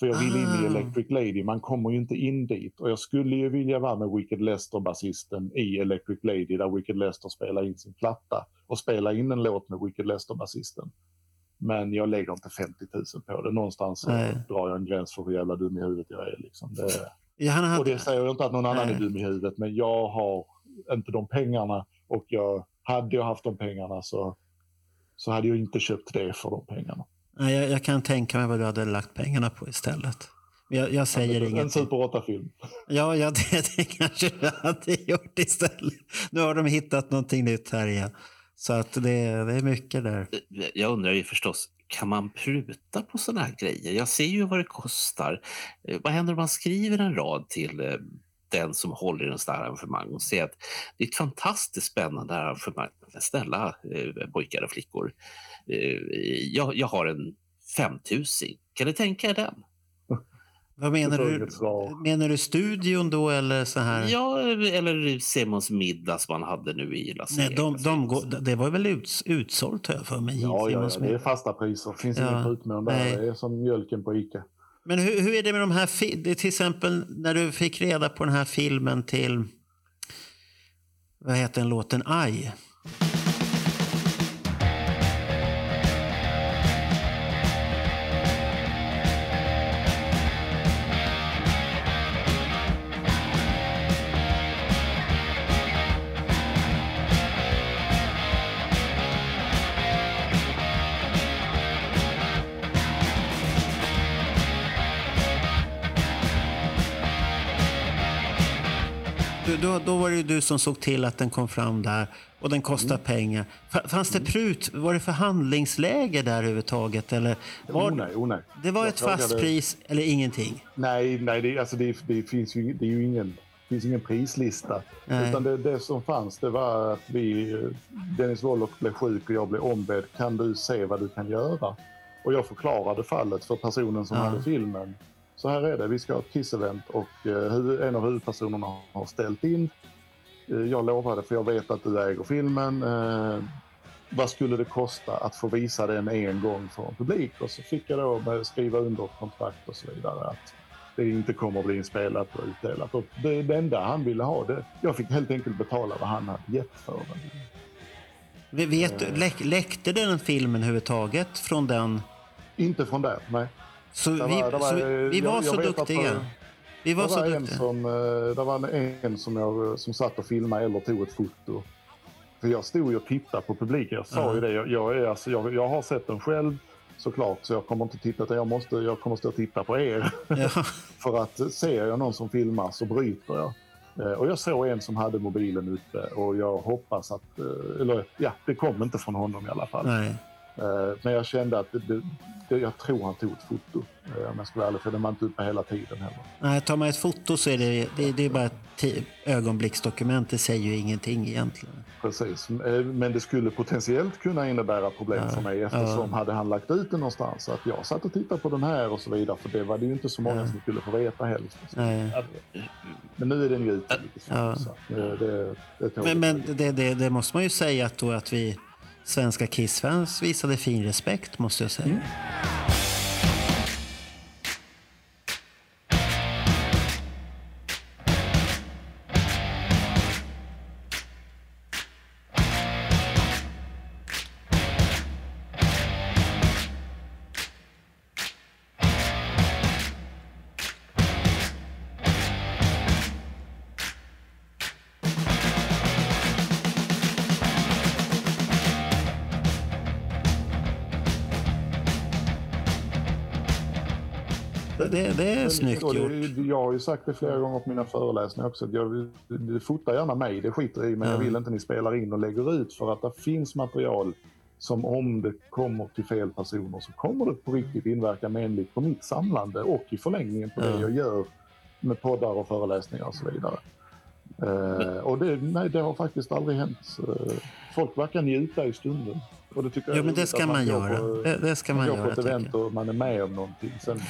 För jag vill ah. in i ah. Electric Lady, man kommer ju inte in dit. Och jag skulle ju vilja vara med Wicked Lester-basisten i Electric Lady där Wicked Lester spelar in sin platta och spela in en låt med Wicked Lester-basisten. Men jag lägger inte 50 000 på det. Någonstans så drar jag en gräns för hur jävla dum i huvudet jag är. Liksom. Det, ja, hade... Och det säger jag inte att någon annan Nej. är dum i huvudet, men jag har inte de pengarna och jag hade jag haft de pengarna så, så hade jag inte köpt det för de pengarna. Nej, jag, jag kan tänka mig vad du hade lagt pengarna på istället. Jag, jag säger inget. En Super 8-film. Ja, ja det, det kanske du hade gjort istället. Nu har de hittat någonting nytt här igen. Så att det, det är mycket där. Eh, eh, jag undrar ju förstås, kan man pruta på sådana här grejer? Jag ser ju vad det kostar. Eh, vad händer om man skriver en rad till den som håller i den sån här arrangemang och säger att det är ett fantastiskt spännande arrangemang. Snälla pojkar och flickor, jag, jag har en 5000. Kan ni tänka er den? Vad menar du? Menar du studion då eller så här? Ja, eller Simons middag som man hade nu i Las Nej, de, de går, Det var väl ut, utsålt har jag för mig. Ja, ja, ja, det är fasta priser. Finns ja. inget där. Det är som mjölken på Ica. Men hur, hur är det med de här, till exempel när du fick reda på den här filmen till, vad heter den låten, Aj? Då, då var det du som såg till att den kom fram där och den kostar mm. pengar. Fanns det prut? Var det förhandlingsläge där överhuvudtaget? Eller var, oh, nej, oh, nej. Det var ett fast frågade... pris eller ingenting? Nej, nej det, alltså det, det finns ju, det är ju ingen, finns ingen prislista. Nej. Utan det, det, som fanns det var att vi, Dennis Wollock blev sjuk och jag blev ombedd. Kan du se vad du kan göra? Och jag förklarade fallet för personen som ja. hade filmen så här är det, vi ska ha ett Kiss-event och eh, en av huvudpersonerna har ställt in. Eh, jag lovade, för jag vet att du äger filmen. Eh, vad skulle det kosta att få visa den en gång för en publik? Och så fick jag då skriva under kontrakt och så vidare att det inte kommer att bli inspelat och utdelat. Och det, det enda han ville ha, det, jag fick helt enkelt betala vad han hade gett för den. Vet, läck, läckte den filmen överhuvudtaget från den? Inte från där, nej. Så, vi, var, så vi, vi, var jag, så jag duktiga. Vi var, det så var duktiga. En som, eh, det var en som, jag, som satt och filmade eller tog ett foto. För jag stod ju och tittade på publiken. Jag sa -huh. ju det. Jag, jag, är, alltså, jag, jag har sett den själv såklart. Så jag kommer inte titta. Jag, måste, jag kommer stå och titta på er. Ja. För att ser jag någon som filmar så bryter jag. Eh, och jag såg en som hade mobilen ute och jag hoppas att... Eh, eller ja, det kom inte från honom i alla fall. Nej. Uh, men jag kände att det, det, jag tror han tog ett foto. Uh, om jag ska vara ärlig, för den var inte uppe hela tiden heller. Nej, tar man ett foto så är det, det, det är bara ett ögonblicksdokument. Det säger ju ingenting egentligen. Precis, men det skulle potentiellt kunna innebära problem ja. för mig eftersom ja. hade han lagt ut det någonstans att jag satt och tittade på den här och så vidare. För det var det ju inte så många ja. som skulle få veta helst. Men nu är den ju ute det Men, men det, det, det, måste man ju säga att, då att vi svenska Kiss-fans visade fin respekt måste jag säga. Mm. Det snyggt gjort. jag har ju sagt det flera gånger på mina föreläsningar också. Att jag, fotar gärna mig, det skiter i men ja. jag vill inte ni spelar in och lägger ut för att det finns material som om det kommer till fel personer så kommer det på riktigt inverka menligt på mitt samlande och i förlängningen på ja. det jag gör med poddar och föreläsningar och så vidare. Uh, och det, nej, det har faktiskt aldrig hänt. Uh, folk verkar njuta i stunden. Och det tycker jag ja, men det ska man, man göra. På, det, det, ska man, man göra. på ett event och man är med om någonting. Sen,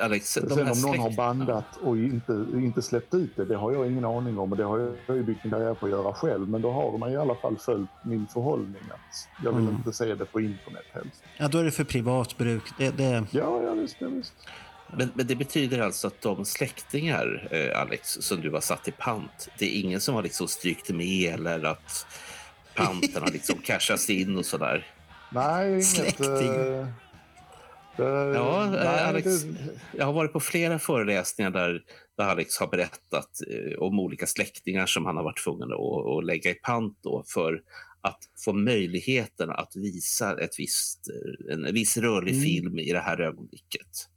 Alex, Sen om någon har bandat och inte, inte släppt ut det, det har jag ingen aning om och det har jag ju byggt min karriär på att göra själv. Men då har man i alla fall följt min förhållning att jag vill mm. inte se det på internet helst. Ja, då är det för privat bruk. Det, det... Ja, ja visst, ja, visst. Men, men, det betyder alltså att de släktingar, eh, Alex, som du har satt i pant, det är ingen som har liksom strykt med eller att panten har liksom cashats in och sådär? Nej, inget. Släkting. Eh, ja, eh, Alex, jag har varit på flera föreläsningar där, där Alex har berättat eh, om olika släktingar som han har varit tvungen att, att lägga i pant då för att få möjligheten att visa ett visst, eh, en viss rörlig mm. film i det här ögonblicket.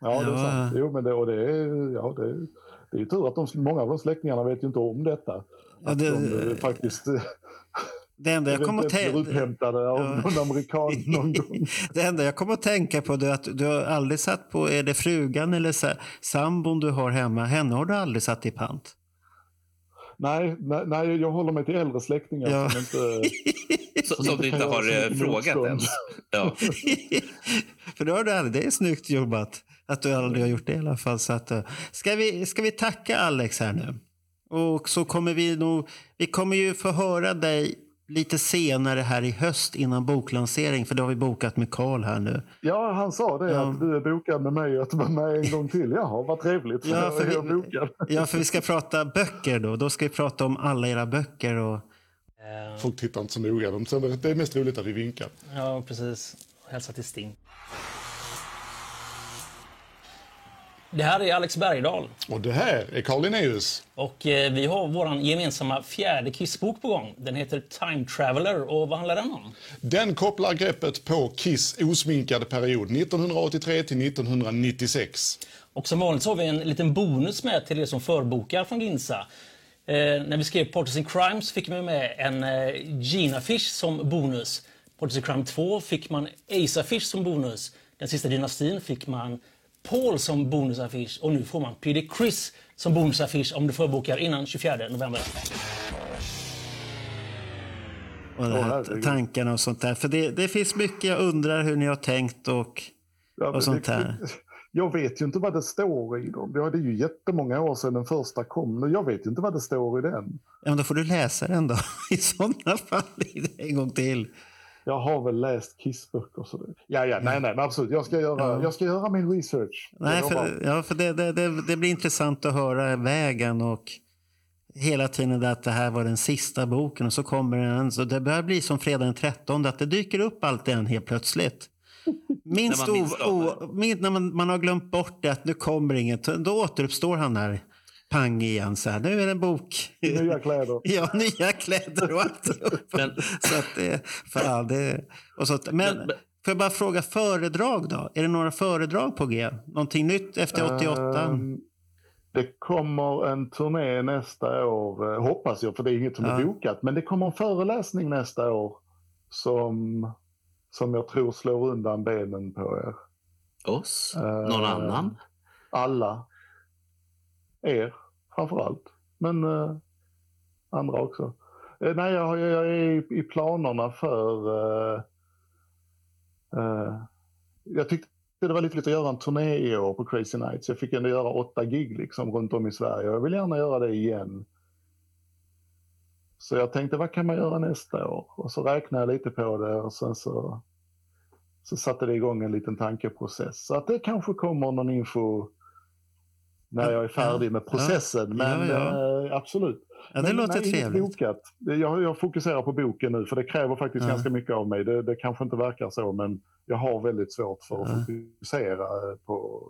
Ja, det är sant. Jo, men det, och det, är, ja, det, det är tur att de, många av de släktingarna vet ju inte om detta. Ja, det, de faktiskt det enda jag kommer att tänka... av ja. någon amerikan någon gång. det enda jag kommer att tänka på är att du har aldrig satt på, är det frugan eller sambon du har hemma, henne har du aldrig satt i pant? Nej, nej, nej jag håller mig till äldre släktingar ja. som inte... som, som du inte har eh, frågat ens. Ja. För då har du aldrig, det är snyggt jobbat att du aldrig har gjort det i alla fall. Så att, eh, ska, vi, ska vi tacka Alex här nu? Och så kommer vi nog, vi kommer ju få höra dig lite senare här i höst innan boklansering, för det har vi bokat med Karl här nu. Ja, han sa det, ja. att du är bokad med mig och att vara med en gång till. Jaha, vad trevligt, för ja, för vi, jag bokad. Ja, för vi ska prata böcker då. Då ska vi prata om alla era böcker. Och... Folk tittar inte så noga. det är mest roligt att vi vinkar. Ja, precis. Hälsa till Sting. Det här är Alex Bergdahl. Och det här är Carl Linnaeus. Och eh, vi har vår gemensamma fjärde Kiss-bok på gång. Den heter Time Traveler. Och vad handlar den om? Den kopplar greppet på Kiss osminkade period 1983 till 1996. Och som vanligt så har vi en liten bonus med till er som förbokar från Ginsa. Eh, när vi skrev Partners in Crime så fick man med en eh, Gina-affisch som bonus. Partners in Crime 2 fick man Ace-affisch som bonus. Den sista dynastin fick man Paul som bonusaffisch och nu får man PD Chris som bonusaffisch om du förbokar innan 24 november. Och det här, tankarna och sånt där. För det, det finns mycket jag undrar hur ni har tänkt och, ja, och sånt där. Jag vet ju inte vad det står i dem. Ja, det är ju jättemånga år sedan den första kom. Men jag vet ju inte vad det står i den. Ja, men då får du läsa den då. I sådana fall en gång till jag har väl läst Kissböcker. Så det... Ja, ja, nej, nej, absolut. Jag ska göra, ja. jag ska göra min research. Nej, för, ja, för det, det, det, det, blir intressant att höra vägen och hela tiden att det här var den sista boken och så kommer den. Så det börjar bli som fredag den 13, att det dyker upp allt igen helt plötsligt. Minst när, man, o, o, min, när man, man har glömt bort det, att nu kommer inget, då återuppstår han där pang igen. Så här, nu är det en bok. Nya kläder. ja, nya kläder och alltihop. men, så att det, för all det, och så, men, men, får jag bara fråga, föredrag då? Är det några föredrag på G? Någonting nytt efter 88? Um, ehm, det kommer en turné nästa år, eh, hoppas jag, för det är inget som ja. är bokat. Men det kommer en föreläsning nästa år som som jag tror slår undan benen på er. Oss? Någon uh, annan? Alla. Er framför allt. Men eh, andra också. Eh, nej, jag, jag, är i, i planerna för... Eh, eh, jag tyckte det var lite lite att göra en turné i år på Crazy Nights. Jag fick ändå göra åtta gig liksom runt om i Sverige. Jag vill gärna göra det igen. Så jag tänkte, vad kan man göra nästa år? Och så räknade jag lite på det och sen så, så satte det igång en liten tankeprocess. Så att det kanske kommer någon info när jag är färdig med processen. Men ja, ja. Äh, absolut. Ja, det men, låter nej, trevligt. Bokat. Jag, jag, fokuserar på boken nu för det kräver faktiskt ja. ganska mycket av mig. Det, det, kanske inte verkar så men jag har väldigt svårt för att fokusera på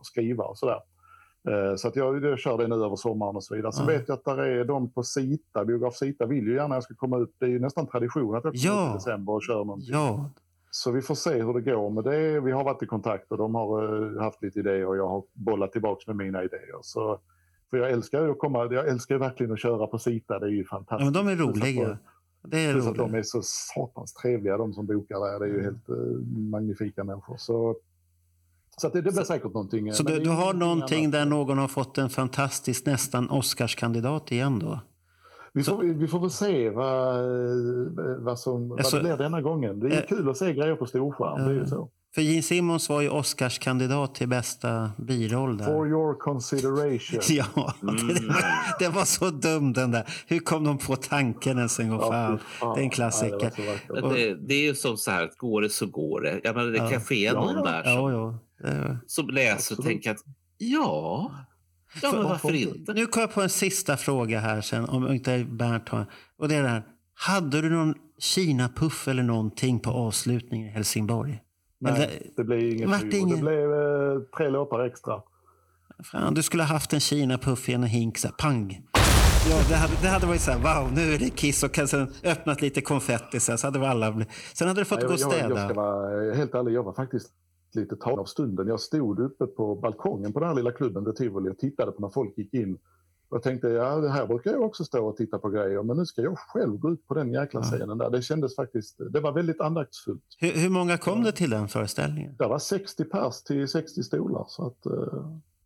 att skriva och sådär. Eh, så att jag, jag kör det nu över sommaren och så vidare. Sen vet jag att där är de på Sita, biograf Sita vill ju gärna att jag ska komma ut. Det är ju nästan tradition att jag kommer ja. ut i december och kör någonting. Ja. Så vi får se hur det går med det. Vi har varit i kontakt och de har uh, haft lite idéer och jag har bollat tillbaka med mina idéer. Så, för jag älskar ju att komma, jag älskar verkligen att köra på Sita, det är ju fantastiskt. Ja, men de är roliga. Det är roligt. de är så satans trevliga de som bokar där. Det är ju mm. helt uh, magnifika människor. Så så det, det blir säkert någonting. Så du, du har någonting annat. där någon har fått en fantastisk nästan Oscarskandidat igen då? Vi får, vi får väl se vad, vad, som, alltså, vad det blir denna gången. Det är äh, kul att se grejer på storskärm. Äh, det är ju så. För Gene Simmons var ju Oscarskandidat till bästa biroll där. For your consideration. ja, mm. det, var, var, så dum den där. Hur kom de på tanken ens en gång? Ja, fan. fan. Det är en klassiker. Ja, det, det, det, är ju som så här, går det så går det. Jag menar, det ja. kan ske någon där som, som läser och tänker att ja, ja men varför inte? Nu kommer jag på en sista fråga här sen, om inte Bernt har. Och det är det här. Hade du någon Kina-puff eller någonting på avslutningen i Helsingborg? Nej, eller, det blev inget. Det, ingen... det blev eh, tre låtar extra. Fan, du skulle ha haft en Kina-puff i en hink, så här, pang. Ja, det hade, det hade varit så här, wow, nu är det Kiss och sen öppnat lite konfetti så, så hade alla. Sen hade du fått Nej, gå och städa. Jag, jag ska vara helt ärlig, jag var faktiskt lite tagen av stunden. Jag stod uppe på balkongen på den här lilla klubben, The Tivoli, och tittade på när folk gick in. Jag tänkte, ja det här brukar jag också stå och titta på grejer, men nu ska jag själv gå ut på den jäkla scenen där. Det kändes faktiskt, det var väldigt andaktsfullt. Hur, hur många kom det till den föreställningen? Det var 60 pers till 60 stolar. Så att, uh,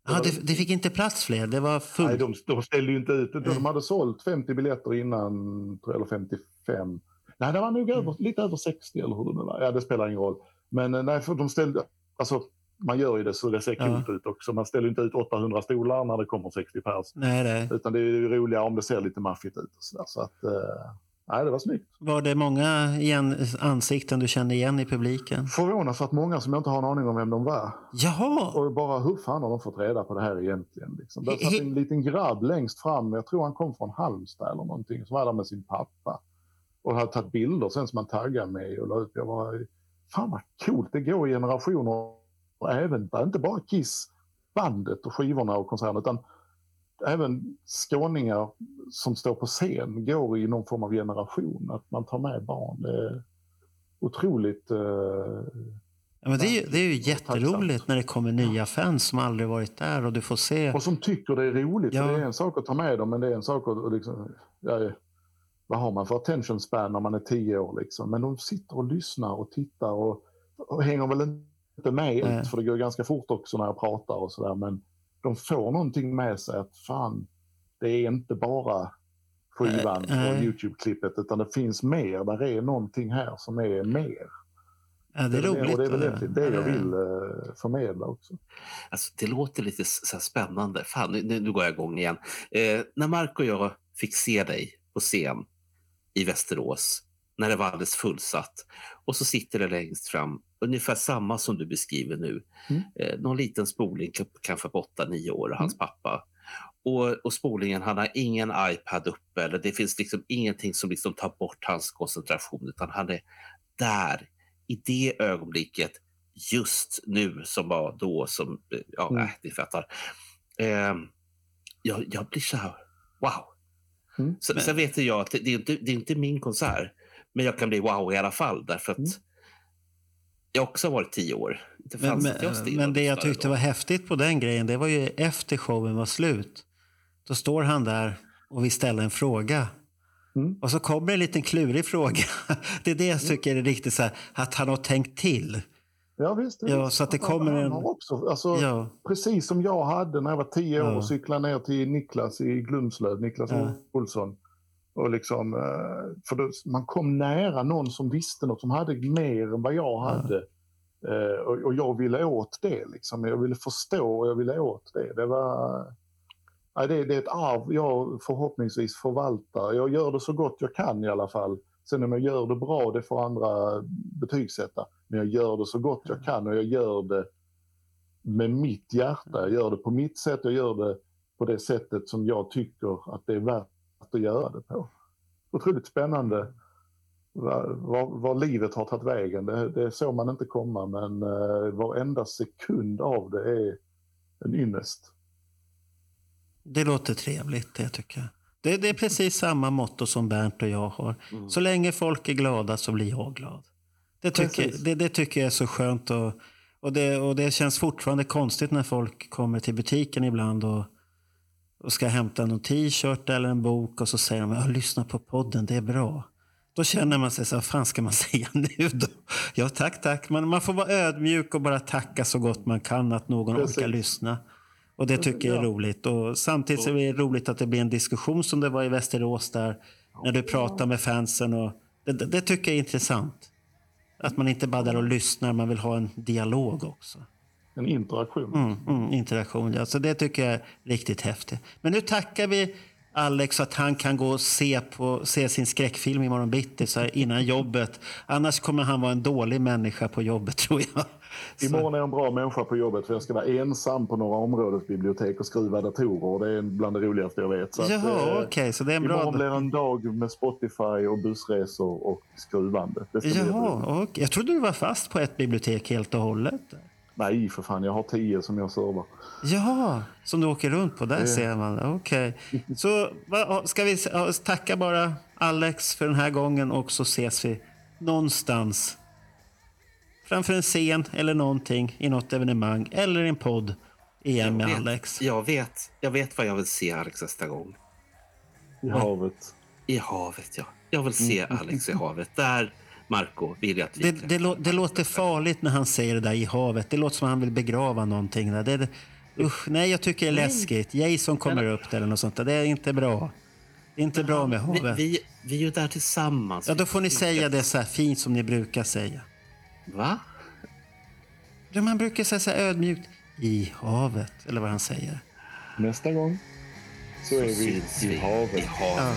det, ah, det, det, fick inte plats fler? Det var fullt? Nej, de, de ställde ju inte ut. De hade sålt 50 biljetter innan, eller 55. Nej, det var nog över, mm. lite över 60 eller hur det nu var. Ja, det spelar ingen roll. Men eh, nej, för de ställde, alltså man gör ju det så det ser coolt ja. ut också. Man ställer inte ut 800 stolar när det kommer 60 pers. Nej, nej. Utan det är ju roligare om det ser lite maffigt ut. Och så, så att, eh, nej, det var snyggt. Var det många igen, ansikten du kände igen i publiken? Förvånansvärt många som jag inte har en aning om vem de var. Jaha! Och bara hur fan har de fått reda på det här egentligen? Liksom. Det satt en liten grabb längst fram, jag tror han kom från Halmstad eller någonting, som var där med sin pappa. Och hade tagit bilder sen som han taggade mig och la ut. Jag var, fan vad coolt, det går i generationer och även, inte bara Kiss, bandet och skivorna och konserten utan även skåningar som står på scen går i någon form av generation. Att man tar med barn. Det är otroligt... Eh, ja, men det, är, det är ju jätteroligt tacksamt. när det kommer nya fans som aldrig varit där och du får se. Och som tycker det är roligt. Ja. Det är en sak att ta med dem men det är en sak att... Liksom, ja, vad har man för attention span när man är tio år? Liksom? Men de sitter och lyssnar och tittar och, och hänger väl inte med ut, för det går ganska fort också när jag pratar och sådär. Men de får någonting med sig att fan, det är inte bara skivan och Youtube-klippet utan det finns mer. Där är någonting här som är mer. Ja, det är roligt. Och det är väl det, det jag vill uh, förmedla också. Alltså, det låter lite så spännande. Fan, nu, nu går jag igång igen. Eh, när Mark och jag fick se dig på scen i Västerås när det var alldeles fullsatt. Och så sitter det längst fram, ungefär samma som du beskriver nu. Mm. Eh, någon liten spoling, kanske på 8-9 år, och hans mm. pappa. Och, och spolingen, han har ingen iPad uppe, eller det finns liksom ingenting som liksom tar bort hans koncentration, utan han är där, i det ögonblicket, just nu, som var då, som, ja, mm. nej, ni fattar. Eh, jag, jag blir så här, wow. Mm. Så. Sen vet jag att det, det, är inte, det är inte min konsert. Men jag kan bli wow i alla fall därför att mm. jag också har varit tio år. Inte men, men, men det jag tyckte då. var häftigt på den grejen, det var ju efter showen var slut. Då står han där och vill ställa en fråga. Mm. Och så kommer en liten klurig fråga. Det är det jag mm. tycker är riktigt så här, att han har tänkt till. Ja, visst. Ja, så att det kommer en... också, alltså, ja. Precis som jag hade när jag var tio år och cyklade ner till Niklas i Glumslöv, Niklas ja. Olsson. Och liksom, eh, för då, man kom nära någon som visste något, som hade mer än vad jag hade. Ja. Eh, och, och, jag ville åt det. Liksom. Jag ville förstå och jag ville åt det. Det var... Det, det är ett arv jag förhoppningsvis förvaltar. Jag gör det så gott jag kan i alla fall. Sen om jag gör det bra, det får andra betygsätta. Men jag gör det så gott jag kan och jag gör det med mitt hjärta. Jag gör det på mitt sätt, jag gör det på det sättet som jag tycker att det är värt att göra det på. Otroligt spännande var, livet har tagit vägen. Det, det såg man inte komma men uh, varenda sekund av det är en ynnest. Det låter trevligt, det tycker jag. Det, det, är precis samma motto som Bernt och jag har. Mm. Så länge folk är glada så blir jag glad. Det tycker, det, det, tycker jag är så skönt. Och, och, det, och det känns fortfarande konstigt när folk kommer till butiken ibland och, och ska hämta någon t-shirt eller en bok och så säger de lyssna på podden, det är bra. Då känner man sig så vad fan ska man säga nu då? Ja, tack, tack. Men man får vara ödmjuk och bara tacka så gott man kan att någon Precis. orkar lyssna. Och det tycker jag är roligt. Och samtidigt är det roligt att det blir en diskussion som det var i Västerås där. När du pratar med fansen. Och det, det, tycker jag är intressant. Att man inte bara där och lyssnar, man vill ha en dialog också. En interaktion. Mm, mm, interaktion, ja. Så det tycker jag är riktigt häftigt. Men nu tackar vi Alex att han kan gå och se, på, se sin skräckfilm imorgon bitti så innan jobbet. Annars kommer han vara en dålig människa på jobbet tror jag. Imorgon är jag en bra människa på jobbet för jag ska vara ensam på några områdesbibliotek och skriva datorer. Det är bland det roligaste jag vet. Så Jaha, eh, okej. Okay, så det är en imorgon bra... blir en dag med Spotify och bussresor och skruvande. Jaha, okay. Jag trodde du var fast på ett bibliotek helt och hållet. Nej, för fan. Jag har tio som jag servar. Jaha, som du åker runt på. Där det... ser man. Okej. Okay. Så ska vi tacka bara Alex för den här gången och så ses vi någonstans framför en scen eller någonting i något evenemang eller en podd igen med vet, Alex. Jag vet, jag vet vad jag vill se Alex nästa gång. I havet. I havet, ja. Jag vill se mm. Alex i havet. Där, Marco, vill jag att vi det, det, det, låter farligt när han säger det där i havet. Det låter som att han vill begrava någonting. Där. Det, usch, nej, jag tycker det är läskigt. Jason kommer upp där eller något sånt. Det är inte bra. Det är inte bra med havet. Vi, vi, vi är ju där tillsammans. Ja, då får ni säga det så här fint som ni brukar säga. Va? Ja, man brukar säga så här ödmjukt. I havet, eller vad han säger. Nästa gång så är vi i havet. I havet. Ja.